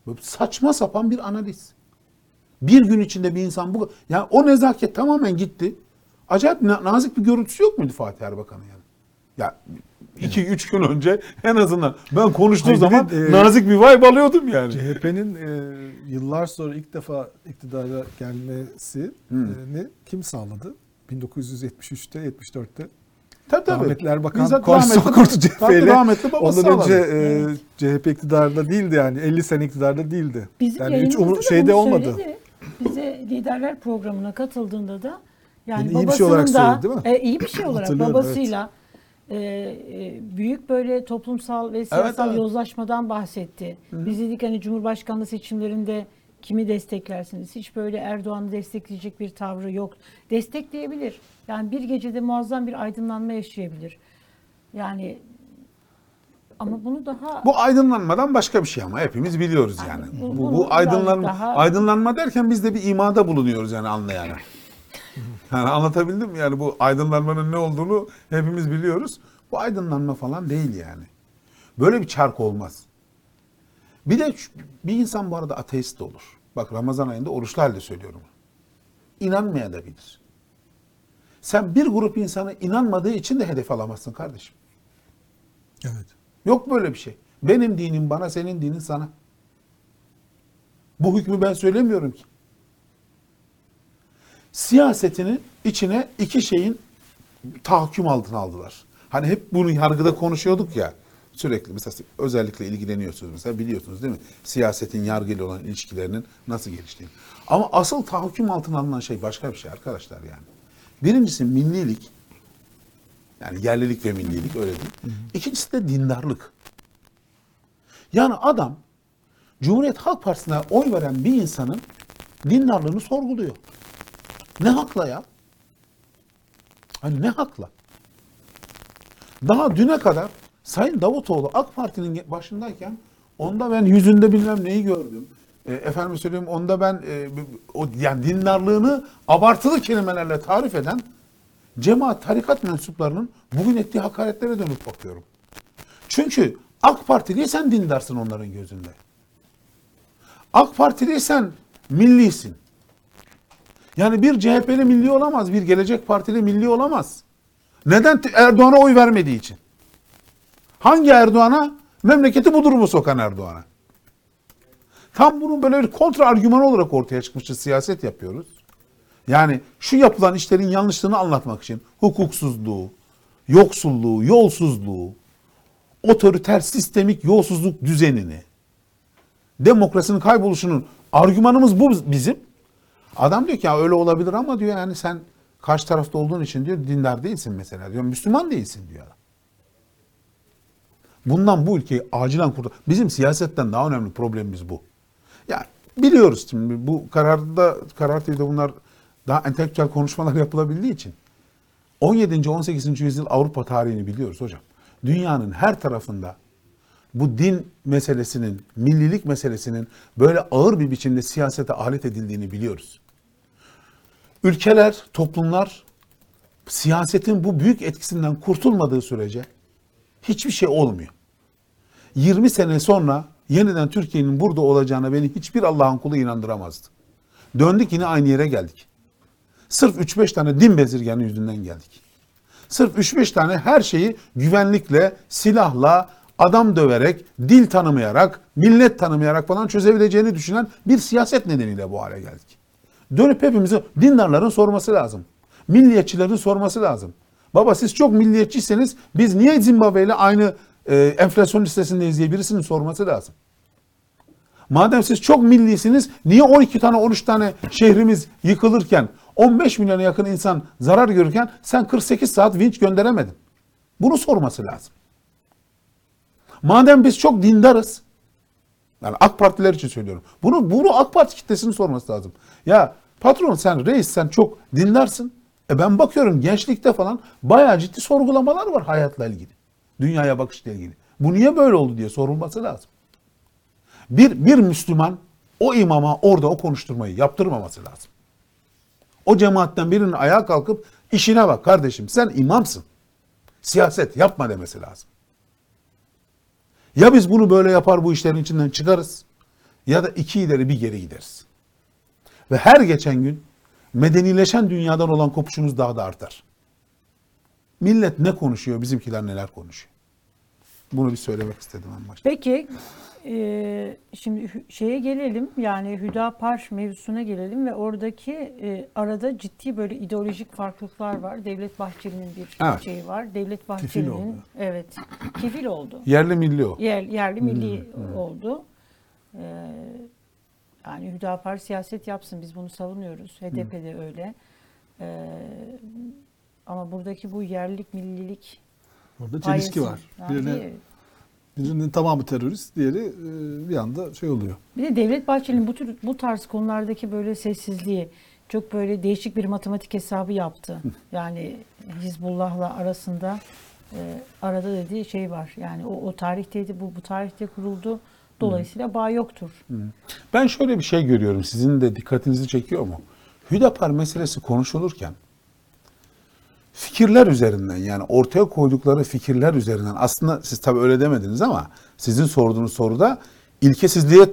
Böyle saçma sapan bir analiz. Bir gün içinde bir insan bu yani o nezaket tamamen gitti. Acayip na- nazik bir görüntüsü yok muydu Fatih Erbakan'ın yani? Ya iki üç gün önce en azından ben konuştuğum
Hayır,
zaman
de, e,
nazik bir vibe alıyordum yani.
CHP'nin e, yıllar sonra ilk defa iktidara gelmesini kim sağladı? 1973'te, 74'te.
Tabii tabii.
Rahmetli Erbakan koalisyon kurdu CHP
Tabii
ile.
rahmetli babası
Ondan önce e, CHP iktidarda değildi yani. 50 sene iktidarda değildi.
Bizim
yani hiç umur, şeyde olmadı.
söyledi. Bize liderler programına katıldığında da yani
Yani iyi bir şey olarak
da
değil mi?
e, iyi bir şey olarak babasıyla e, e, büyük böyle toplumsal ve siyasal
evet.
yozlaşmadan bahsetti. Biz dedik hani Cumhurbaşkanlığı seçimlerinde kimi desteklersiniz? Hiç böyle Erdoğan'ı destekleyecek bir tavrı yok. Destekleyebilir. Yani bir gecede muazzam bir aydınlanma yaşayabilir. Yani ama bunu daha
Bu aydınlanmadan başka bir şey ama hepimiz biliyoruz yani.
bu-
Bu, bu aydınlanma
daha-
aydınlanma derken biz de bir imada bulunuyoruz yani anlayana. Yani anlatabildim mi? Yani bu aydınlanmanın ne olduğunu hepimiz biliyoruz. Bu aydınlanma falan değil yani. Böyle bir çark olmaz. Bir de şu- bir insan bu arada ateist de olur. Bak Ramazan ayında oruçlu halde söylüyorum. İnanmaya da bilir. Sen bir grup insanı inanmadığı için de hedef alamazsın kardeşim.
Evet.
Yok böyle bir şey. Benim dinim bana, senin dinin sana. Bu hükmü ben söylemiyorum ki. Siyasetinin içine iki şeyin tahakküm altına aldılar. Hani hep bunu yargıda konuşuyorduk ya. Sürekli mesela özellikle ilgileniyorsunuz mesela biliyorsunuz değil mi? Siyasetin yargıyla olan ilişkilerinin nasıl geliştiğini. Ama asıl tahakküm altına alınan şey başka bir şey arkadaşlar yani. Birincisi millilik. Yani yerlilik ve millilik öyle değil. İkincisi de dindarlık. Yani adam Cumhuriyet Halk Partisi'ne oy veren bir insanın dindarlığını sorguluyor. Ne hakla ya? Hani ne hakla? Daha düne kadar Sayın Davutoğlu AK Parti'nin başındayken onda ben yüzünde bilmem neyi gördüm. E, efendim söyleyeyim onda ben e, o yani dindarlığını abartılı kelimelerle tarif eden cemaat tarikat mensuplarının bugün ettiği hakaretlere dönüp bakıyorum. Çünkü AK Partiliysen dindarsın onların gözünde. AK Partiliysen millisin. Yani bir CHP'li milli olamaz, bir Gelecek Partili milli olamaz. Neden? Erdoğan'a oy vermediği için. Hangi Erdoğan'a? Memleketi bu durumu sokan Erdoğan'a. Tam bunun böyle bir kontra argümanı olarak ortaya çıkmıştır. Siyaset yapıyoruz. Yani şu yapılan işlerin yanlışlığını anlatmak için hukuksuzluğu, yoksulluğu, yolsuzluğu, otoriter sistemik yolsuzluk düzenini, demokrasinin kayboluşunun argümanımız bu bizim. Adam diyor ki ya öyle olabilir ama diyor yani sen karşı tarafta olduğun için diyor dindar değilsin mesela diyor. Müslüman değilsin diyor. Bundan bu ülkeyi acilen kurtar. Bizim siyasetten daha önemli problemimiz bu. Ya biliyoruz şimdi bu kararda karar TV'de bunlar daha entelektüel konuşmalar yapılabildiği için 17. 18. yüzyıl Avrupa tarihini biliyoruz hocam. Dünyanın her tarafında bu din meselesinin, millilik meselesinin böyle ağır bir biçimde siyasete alet edildiğini biliyoruz. Ülkeler, toplumlar siyasetin bu büyük etkisinden kurtulmadığı sürece hiçbir şey olmuyor. 20 sene sonra yeniden Türkiye'nin burada olacağına beni hiçbir Allah'ın kulu inandıramazdı. Döndük yine aynı yere geldik. Sırf 3-5 tane din bezirganı yüzünden geldik. Sırf 3-5 tane her şeyi güvenlikle, silahla, adam döverek, dil tanımayarak, millet tanımayarak falan çözebileceğini düşünen bir siyaset nedeniyle bu hale geldik. Dönüp hepimizi dindarların sorması lazım. Milliyetçilerin sorması lazım. Baba siz çok milliyetçiyseniz biz niye Zimbabwe ile aynı e, enflasyon listesindeyiz diye birisinin sorması lazım. Madem siz çok millisiniz niye 12 tane 13 tane şehrimiz yıkılırken 15 milyona yakın insan zarar görürken sen 48 saat vinç gönderemedin? Bunu sorması lazım. Madem biz çok dindarız yani AK Partiler için söylüyorum. Bunu bunu AK Parti kitlesinin sorması lazım. Ya patron sen reis sen çok dindarsın. E ben bakıyorum gençlikte falan bayağı ciddi sorgulamalar var hayatla ilgili. Dünyaya bakışla ilgili. Bu niye böyle oldu diye sorulması lazım. Bir, bir Müslüman o imama orada o konuşturmayı yaptırmaması lazım. O cemaatten birinin ayağa kalkıp işine bak kardeşim sen imamsın. Siyaset yapma demesi lazım. Ya biz bunu böyle yapar bu işlerin içinden çıkarız ya da iki ileri bir geri gideriz. Ve her geçen gün medenileşen dünyadan olan kopuşumuz daha da artar. Millet ne konuşuyor, bizimkiler neler konuşuyor. Bunu bir söylemek istedim en başta.
Peki e, şimdi şeye gelelim yani Hüdapar mevzusuna gelelim ve oradaki e, arada ciddi böyle ideolojik farklılıklar var. Devlet Bahçeli'nin bir
Evet.
şeyi var. Devlet Bahçeli'nin evet kefil oldu.
Yerli milli o.
Yer, yerli milli oldu. Ee, yani Hüdapar siyaset yapsın biz bunu savunuyoruz. HDP de öyle. Ee, ama buradaki bu yerlilik millilik
Orada çelişki var.
Yani
Birine, birinin tamamı terörist, diğeri e, bir anda şey oluyor.
Bir de Devlet Bahçeli'nin bu tür bu tarz konulardaki böyle sessizliği çok böyle değişik bir matematik hesabı yaptı. Yani Hizbullah'la arasında e, arada dediği şey var. Yani o, o tarihteydi bu bu tarihte kuruldu. Dolayısıyla bağ yoktur.
Ben şöyle bir şey görüyorum. Sizin de dikkatinizi çekiyor mu? Hüdapar meselesi konuşulurken fikirler üzerinden yani ortaya koydukları fikirler üzerinden aslında siz tabii öyle demediniz ama sizin sorduğunuz soruda ilkesizliğe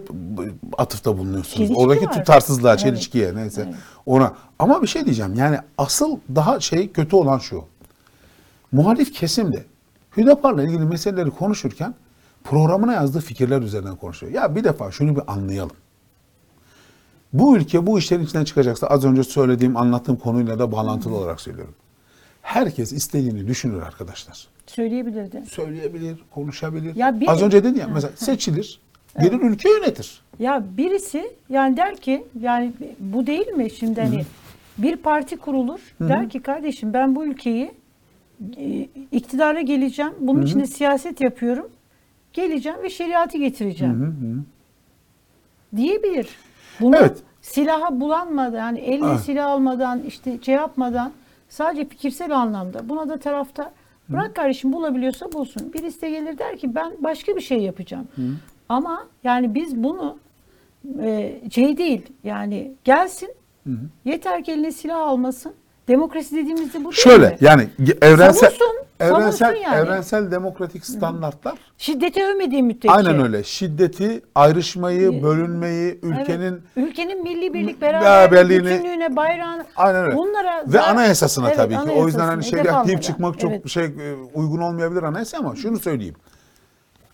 atıfta bulunuyorsunuz.
Çelişki
Oradaki
var.
tutarsızlığa,
Evet.
çelişkiye neyse ona. Ama bir şey diyeceğim. Yani asıl daha şey kötü olan şu. Muhalif kesim de Hüdapar'la ilgili meseleleri konuşurken programına yazdığı fikirler üzerinden konuşuyor. Ya bir defa şunu bir anlayalım. Bu ülke bu işlerin içinden çıkacaksa az önce söylediğim, anlattığım konuyla da bağlantılı olarak söylüyorum. Herkes istediğini düşünür arkadaşlar.
Söyleyebilirdi.
Söyleyebilir, konuşabilir.
Ya bir-
az önce dedin ya mesela seçilir, gelir ülke yönetir.
Ya birisi yani der ki yani bu değil mi şimdi hani bir parti kurulur der ki kardeşim ben bu ülkeyi e, iktidara geleceğim. Bunun için de siyaset yapıyorum. Geleceğim ve şeriatı getireceğim. Diyebilir. Bunu
Evet.
silaha bulanmadan, yani eline
Evet.
silah almadan, işte şey yapmadan sadece fikirsel anlamda. Buna da tarafta bırak kardeşim bulabiliyorsa bulsun. Birisi de gelir der ki ben başka bir şey yapacağım. Ama yani biz bunu e, şey değil yani gelsin yeter ki eline silah almasın Demokrasi dediğimizde bu değil
Şöyle
mi?
yani evrensel
Savunsun,
evrensel
savunsun yani.
evrensel demokratik standartlar
Şiddete övmediği müddetçe.
aynen öyle. Şiddeti, ayrışmayı, bölünmeyi, ülkenin
ülkenin milli birlik
beraberliğini-
beraberliğini, bütünlüğüne, bayrağına
Aynen öyle.
bunlara
Ve
zarar-
anayasasına
Evet,
tabii ki. O yüzden hani
anayasasına,
şey
hedef
deyip
almadan.
çıkmak çok
Evet.
şey e, uygun olmayabilir anayasa ama şunu söyleyeyim.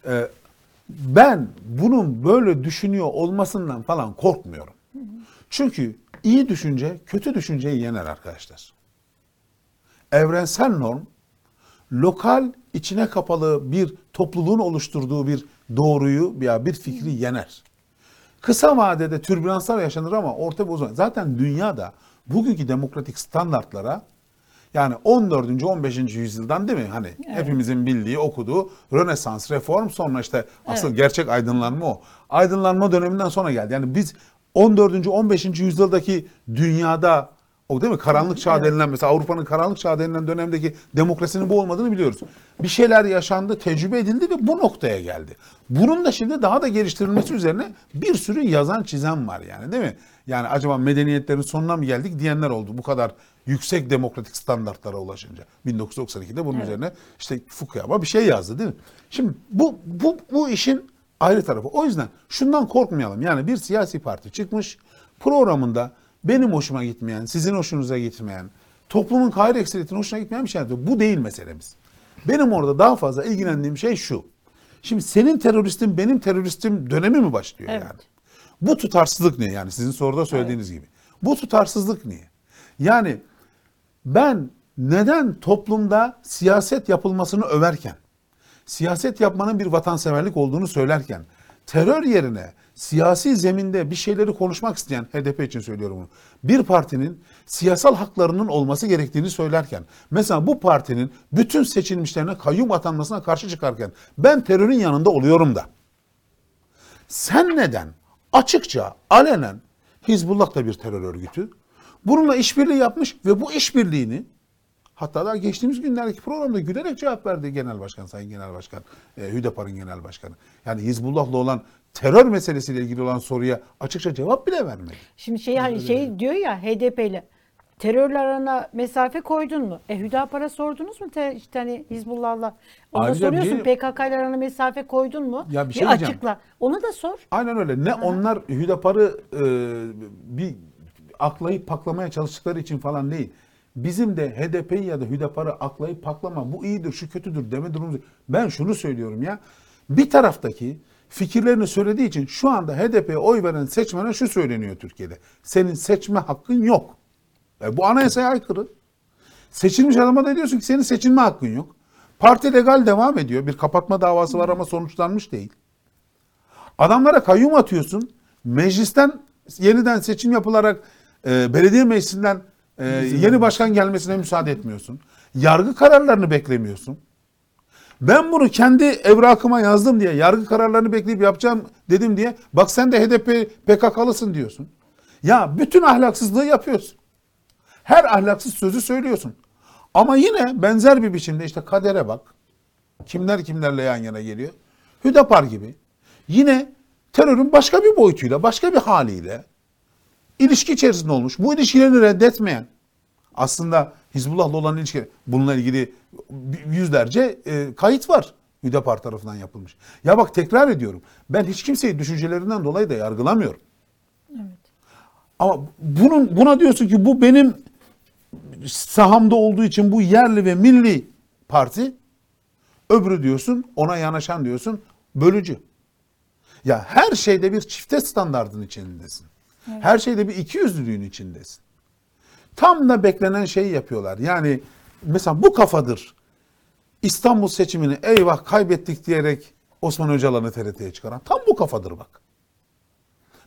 Ee, ben bunun böyle düşünüyor olmasından falan korkmuyorum. Çünkü iyi düşünce kötü düşünceyi yener arkadaşlar. Evrensel norm lokal içine kapalı bir topluluğun oluşturduğu bir doğruyu veya bir fikri yener. Kısa vadede türbülanslar yaşanır ama orta ve uzun. Zaten dünyada bugünkü demokratik standartlara yani 14. 15. yüzyıldan değil mi? Hani hepimizin bildiği, okuduğu Rönesans, reform sonra işte asıl gerçek aydınlanma o. Aydınlanma döneminden sonra geldi. Yani biz 14. 15. yüzyıldaki dünyada o değil mi? Karanlık çağ denilen mesela Avrupa'nın karanlık çağ denilen dönemdeki demokrasinin bu olmadığını biliyoruz. Bir şeyler yaşandı, tecrübe edildi ve bu noktaya geldi. Bunun da şimdi daha da geliştirilmesi üzerine bir sürü yazan çizen var yani değil mi? Yani acaba medeniyetlerin sonuna mı geldik diyenler oldu bu kadar yüksek demokratik standartlara ulaşınca. 1992'de bunun üzerine işte Fukuyama bir şey yazdı değil mi? Şimdi bu, bu, bu işin ayrı tarafı. O yüzden şundan korkmayalım. Yani bir siyasi parti çıkmış programında benim hoşuma gitmeyen, sizin hoşunuza gitmeyen, toplumun hayır ekseriyetinin hoşuna gitmeyen bir şey yapıyor. Bu değil meselemiz. Benim orada daha fazla ilgilendiğim şey şu. Şimdi senin teröristin benim teröristim dönemi mi başlıyor
Evet.
yani? Bu tutarsızlık ne yani sizin soruda söylediğiniz gibi. Bu tutarsızlık niye? Yani ben neden toplumda siyaset yapılmasını överken, siyaset yapmanın bir vatanseverlik olduğunu söylerken, terör yerine siyasi zeminde bir şeyleri konuşmak isteyen, HDP için söylüyorum bunu, bir partinin siyasal haklarının olması gerektiğini söylerken, mesela bu partinin bütün seçilmişlerine kayyum atanmasına karşı çıkarken, ben terörün yanında oluyorum da, sen neden açıkça, alenen Hizbullah da bir terör örgütü. Bununla işbirliği yapmış ve bu işbirliğini hatta daha geçtiğimiz günlerdeki programda gülerek cevap verdi Genel Başkan, Sayın Genel Başkan, e, Hüdapar'ın Genel Başkanı. Yani Hizbullah'la olan terör meselesiyle ilgili olan soruya açıkça cevap bile vermedi.
Şimdi şey hani şey diyor ya HDP ile terörle arana mesafe koydun mu? E Hüdapar'a sordunuz mu te, işte hani Hizbullah'la? Ona
Ayrıca
soruyorsun
bir-
PKK ile arana mesafe koydun mu?
Ya bir şey diyeceğim.
açıkla. Ona da sor.
Aynen öyle. Ne onlar Hüdapar'ı e, bir aklayıp paklamaya çalıştıkları için falan değil. Bizim de HDP'yi ya da Hüdapar'ı aklayıp paklama bu iyidir şu kötüdür deme durumumuz. Ben şunu söylüyorum ya. Bir taraftaki fikirlerini söylediği için şu anda HDP'ye oy veren seçmene şu söyleniyor Türkiye'de. Senin seçme hakkın yok. E, bu anayasaya aykırı. Seçilmiş adama da diyorsun ki senin seçilme hakkın yok. Parti legal devam ediyor. Bir kapatma davası var ama sonuçlanmış değil. Adamlara kayyum atıyorsun. Meclisten yeniden seçim yapılarak e, belediye meclisinden e, yeni başkan gelmesine müsaade etmiyorsun. Yargı kararlarını beklemiyorsun. Ben bunu kendi evrakıma yazdım diye, yargı kararlarını bekleyip yapacağım dedim diye, bak sen de HDP PKK'lısın diyorsun. Ya bütün ahlaksızlığı yapıyorsun. Her ahlaksız sözü söylüyorsun. Ama yine benzer bir biçimde işte kadere bak. Kimler kimlerle yan yana geliyor. Hüdapar gibi. Yine terörün başka bir boyutuyla, başka bir haliyle ilişki içerisinde olmuş. Bu ilişkilerini reddetmeyen, aslında Hizbullah'la olan ilişki, bununla ilgili yüzlerce e, kayıt var. Hüdapar tarafından yapılmış. Ya bak tekrar ediyorum. Ben hiç kimseyi düşüncelerinden dolayı da yargılamıyorum. Ama bunun buna diyorsun ki bu benim sahamda olduğu için bu yerli ve milli parti. Öbürü diyorsun ona yanaşan diyorsun bölücü. Ya her şeyde bir çifte standardın içindesin. Her şeyde bir ikiyüzlülüğün içindesin. Tam da beklenen şeyi yapıyorlar. Yani mesela bu kafadır. İstanbul seçimini eyvah kaybettik diyerek Osman Öcalan'ı TRT'ye çıkaran. Tam bu kafadır bak.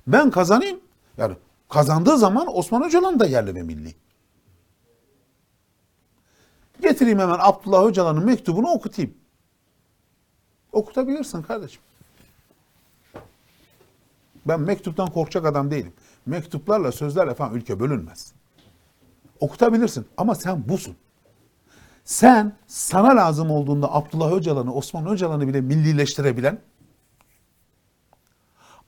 Ben kazanayım. Yani kazandığı zaman Osman Öcalan da yerli ve milli. Getireyim hemen Abdullah Öcalan'ın mektubunu okutayım. Okutabilirsin kardeşim. Ben mektuptan korkacak adam değilim. Mektuplarla, sözlerle falan ülke bölünmez. Okutabilirsin ama sen busun. Sen sana lazım olduğunda Abdullah Öcalan'ı, Osman Öcalan'ı bile millileştirebilen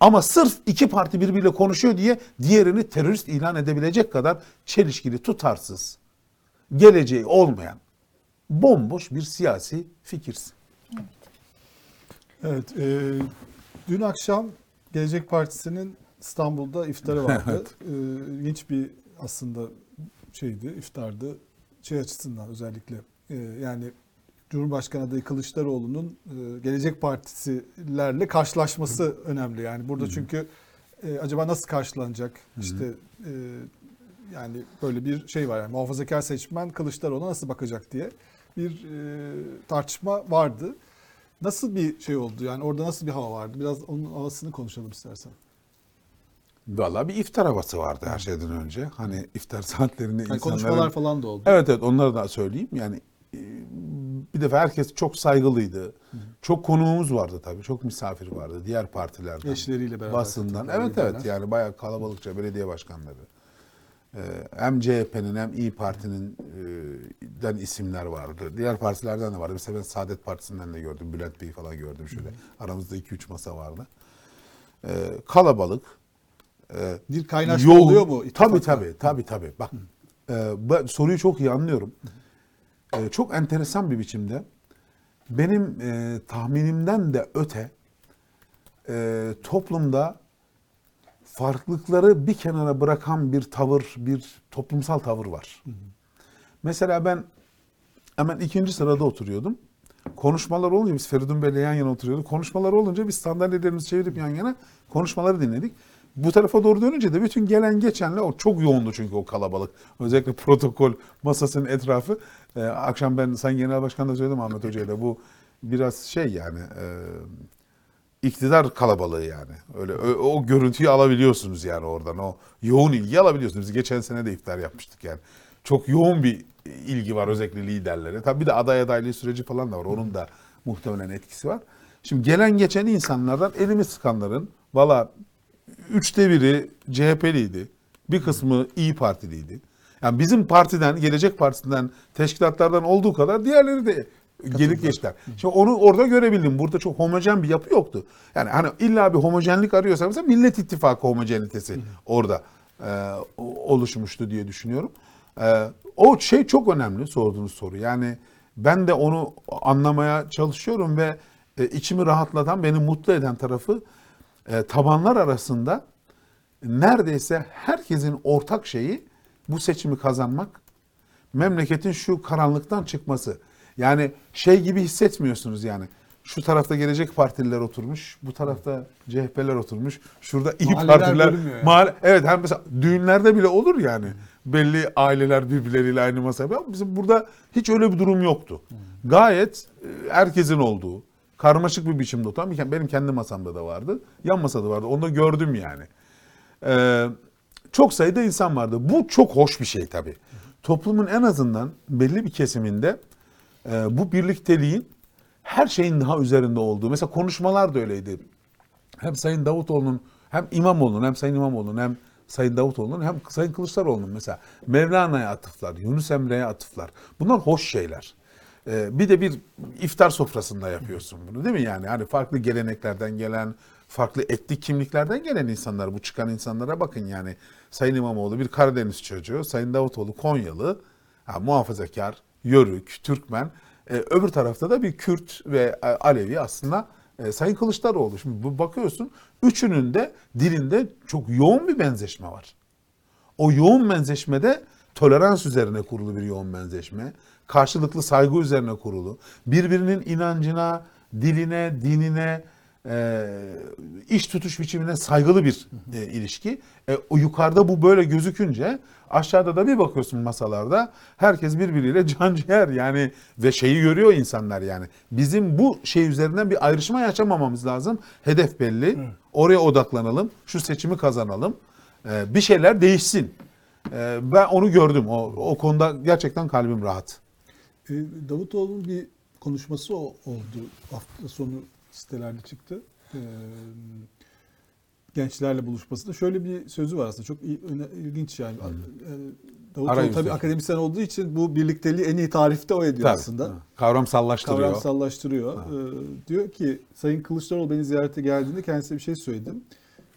ama sırf iki parti birbiriyle konuşuyor diye diğerini terörist ilan edebilecek kadar çelişkili, tutarsız, geleceği olmayan bomboş bir siyasi fikirsin.
Evet. e, dün akşam Gelecek Partisi'nin İstanbul'da iftarı vardı. e, ilginç bir aslında şeydi, iftardı. Şey açısından özellikle e, yani Cumhurbaşkanı adayı Kılıçdaroğlu'nun e, Gelecek Partisilerle karşılaşması önemli. Yani burada çünkü e, acaba nasıl karşılanacak? İşte e, yani böyle bir şey var. Yani muhafazakar seçmen Kılıçdaroğlu'na nasıl bakacak diye bir e, tartışma vardı. Nasıl bir şey oldu? Yani orada nasıl bir hava vardı? Biraz onun havasını konuşalım istersen.
Valla bir iftar havası vardı her şeyden önce. Hani iftar saatlerinde
Yani
insanların...
konuşmalar falan da oldu.
Evet evet onları da söyleyeyim. Yani e, bir defa herkes çok saygılıydı. Çok konuğumuz vardı tabii. Çok misafir vardı. Diğer partilerden.
Eşleriyle beraber
Basından. Evet evet
liderler.
yani bayağı kalabalıkça belediye başkanları. Ee, hem CHP'nin hem İyi Parti'nin e, den isimler vardı. Diğer partilerden de vardı. Mesela ben Saadet Partisi'nden de gördüm. Bülent Bey'i falan gördüm şöyle. Aramızda 2-3 masa vardı. Ee, kalabalık. Ee,
Bir kaynaşma
yoğun.
oluyor mu?
Tabii tabii tabii tabii. Bak e, ben soruyu çok iyi anlıyorum. E, çok enteresan bir biçimde benim e, tahminimden de öte e, toplumda farklılıkları bir kenara bırakan bir tavır, bir toplumsal tavır var. Mesela ben hemen ikinci sırada oturuyordum. Konuşmalar olunca biz Feridun Bey'le yan yana oturuyorduk. Konuşmalar olunca biz sandalyelerimizi çevirip yan yana konuşmaları dinledik. Bu tarafa doğru dönünce de bütün gelen geçenle o çok yoğundu çünkü o kalabalık. Özellikle protokol masasının etrafı. Ee, akşam ben Sayın Genel Başkan da söyledim Ahmet Hoca ile bu biraz şey yani e, iktidar kalabalığı yani. Öyle o, o görüntüyü alabiliyorsunuz yani oradan. O yoğun ilgi alabiliyorsunuz. Biz geçen sene de iftar yapmıştık yani. Çok yoğun bir ilgi var özellikle liderlere. Tabii bir de aday adaylığı süreci falan da var. Onun da muhtemelen etkisi var. Şimdi gelen geçen insanlardan elimi sıkanların valla üçte biri CHP'liydi. Bir kısmı İyi Partiliydi. Yani bizim partiden, Gelecek Partisi'nden, teşkilatlardan olduğu kadar diğerleri de gelip geçtiler. Şimdi onu orada görebildim. Burada çok homojen bir yapı yoktu. Yani hani illa bir homojenlik arıyorsa mesela Millet İttifakı homojenitesi orada e, oluşmuştu diye düşünüyorum. E, o şey çok önemli sorduğunuz soru. Yani ben de onu anlamaya çalışıyorum ve e, içimi rahatlatan, beni mutlu eden tarafı e, tabanlar arasında neredeyse herkesin ortak şeyi bu seçimi kazanmak, memleketin şu karanlıktan çıkması. Yani şey gibi hissetmiyorsunuz yani. Şu tarafta gelecek partililer oturmuş, bu tarafta CHP'ler oturmuş, şurada iyi
Mahalleler
partiler.
bölünmüyor yani.
Mahalle- evet hem mesela düğünlerde bile olur yani. Belli aileler birbirleriyle aynı masaya. Bizim burada hiç öyle bir durum yoktu. Gayet e, herkesin olduğu, karmaşık bir biçimde oturan bir- benim kendi masamda da vardı. Yan masada vardı. Onu da gördüm yani. Ee, çok sayıda insan vardı. Bu çok hoş bir şey tabii. Toplumun en azından belli bir kesiminde e, bu birlikteliğin her şeyin daha üzerinde olduğu. Mesela konuşmalar da öyleydi. Hem Sayın Davutoğlu'nun hem İmamoğlu'nun hem Sayın İmamoğlu'nun hem Sayın Davutoğlu'nun hem Sayın Kılıçdaroğlu'nun mesela Mevlana'ya atıflar, Yunus Emre'ye atıflar. Bunlar hoş şeyler. Ee, bir de bir iftar sofrasında yapıyorsun bunu değil mi yani? Hani farklı geleneklerden gelen, farklı etnik kimliklerden gelen insanlar, bu çıkan insanlara bakın yani. Sayın İmamoğlu bir Karadeniz çocuğu, Sayın Davutoğlu Konyalı, ha, muhafazakar, Yörük, Türkmen. Ee, öbür tarafta da bir Kürt ve e, Alevi aslında e, Sayın Kılıçdaroğlu. Şimdi bu bakıyorsun üçünün de dilinde çok yoğun bir benzeşme var. O yoğun benzeşmede tolerans üzerine kurulu bir yoğun benzeşme. Karşılıklı saygı üzerine kurulu. Birbirinin inancına, diline, dinine, e, iş tutuş biçimine saygılı bir e, ilişki. E, o yukarıda bu böyle gözükünce aşağıda da bir bakıyorsun masalarda herkes birbiriyle can ciğer yani ve şeyi görüyor insanlar yani. Bizim bu şey üzerinden bir ayrışma yaşamamamız lazım. Hedef belli. Oraya odaklanalım. Şu seçimi kazanalım. E, bir şeyler değişsin. E, ben onu gördüm. O, o konuda gerçekten kalbim rahat.
E, Davutoğlu'nun bir konuşması oldu. Hafta sonu sitelerde çıktı. E, gençlerle buluşmasında. Şöyle bir sözü var aslında. Çok ilginç yani. E, Davutoğlu tabii akademisyen olduğu için bu birlikteliği en iyi tarifte o ediyor
Tabii.
aslında.
Kavramsallaştırıyor.
Kavramsallaştırıyor. Ee, diyor ki Sayın Kılıçdaroğlu beni ziyarete geldiğinde kendisine bir şey söyledim.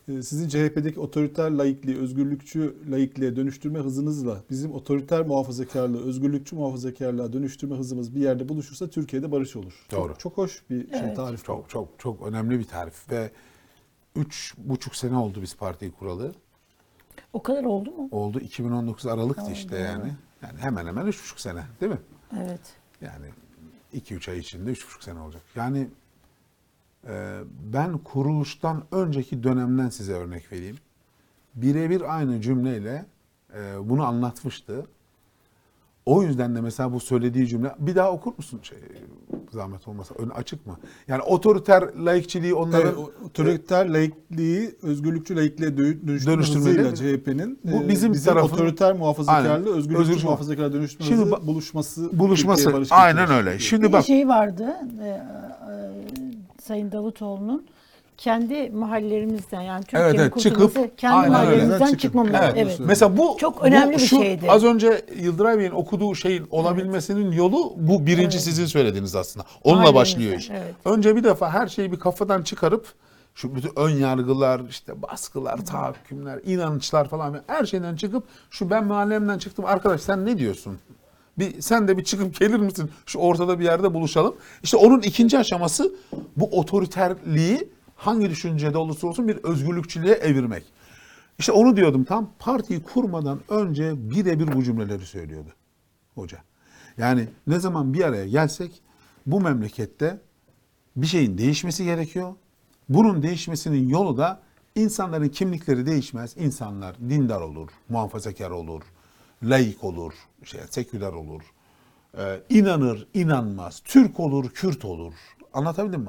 E, sizin CHP'deki otoriter laikliği, özgürlükçü laikliğe dönüştürme hızınızla bizim otoriter muhafazakarlığı, özgürlükçü muhafazakarlığa dönüştürme hızımız bir yerde buluşursa Türkiye'de barış olur.
Doğru.
Çok, çok hoş bir şey
Evet.
tarif. bu.
Çok çok çok önemli bir tarif ve üç buçuk sene oldu biz partiyi kuralı.
O kadar oldu mu?
Oldu 2019 Aralık'tı işte yani. Yani hemen hemen üç buçuk sene değil mi?
Evet.
Yani 2-3 ay içinde 3,5 sene olacak. Yani ben kuruluştan önceki dönemden size örnek vereyim. Birebir aynı cümleyle e, bunu anlatmıştı. O yüzden de mesela bu söylediği cümle bir daha okur musun şey, zahmet olmasa ön açık mı? Yani otoriter laikçiliği onların
Evet, otoriter laikliği, özgürlükçü laikliğe dö- dönüştürme
Dönüştürmeleri-
hızıyla CHP'nin
Bu
e,
bizim
bizim
tarafın-
otoriter muhafazakarlığı,
Aynen.
özgürlükçü
Özgürlükçü
muhafazakarlığa dönüştürme
Şimdi
buluşması,
buluşması aynen öyle.
Bir
Şimdi bak
şey vardı e, e, Sayın Davutoğlu'nun kendi mahallelerimizden yani Türkiye'nin
Evet, evet, çıkıp-
kendi
Aynen
mahallelerimizden
Çıkıp-
çıkmamız.
Evet.
Evet.
Mesela bu
Çok önemli
bu
bir
şu
şeydi.
Az önce Yıldıray Bey'in okuduğu şeyin olabilmesinin yolu bu birinci sizin söylediğiniz aslında. Onunla
Mahallemizden,
başlıyor iş.
evet.
Önce bir defa her şeyi bir kafadan çıkarıp şu bütün ön yargılar, işte baskılar, tahakkümler, inançlar falan her şeyden çıkıp şu ben mahallemden çıktım arkadaş sen ne diyorsun? Bir sen de bir çıkıp gelir misin? Şu ortada bir yerde buluşalım. İşte onun ikinci aşaması bu otoriterliği hangi düşüncede olursa olsun bir özgürlükçülüğe evirmek. İşte onu diyordum tam partiyi kurmadan önce birebir bu cümleleri söylüyordu hoca. Yani ne zaman bir araya gelsek bu memlekette bir şeyin değişmesi gerekiyor. Bunun değişmesinin yolu da insanların kimlikleri değişmez. İnsanlar dindar olur, muhafazakar olur, laik olur, şey, seküler olur. Ee, inanır, inanmaz, Türk olur, Kürt olur. Anlatabildim mi?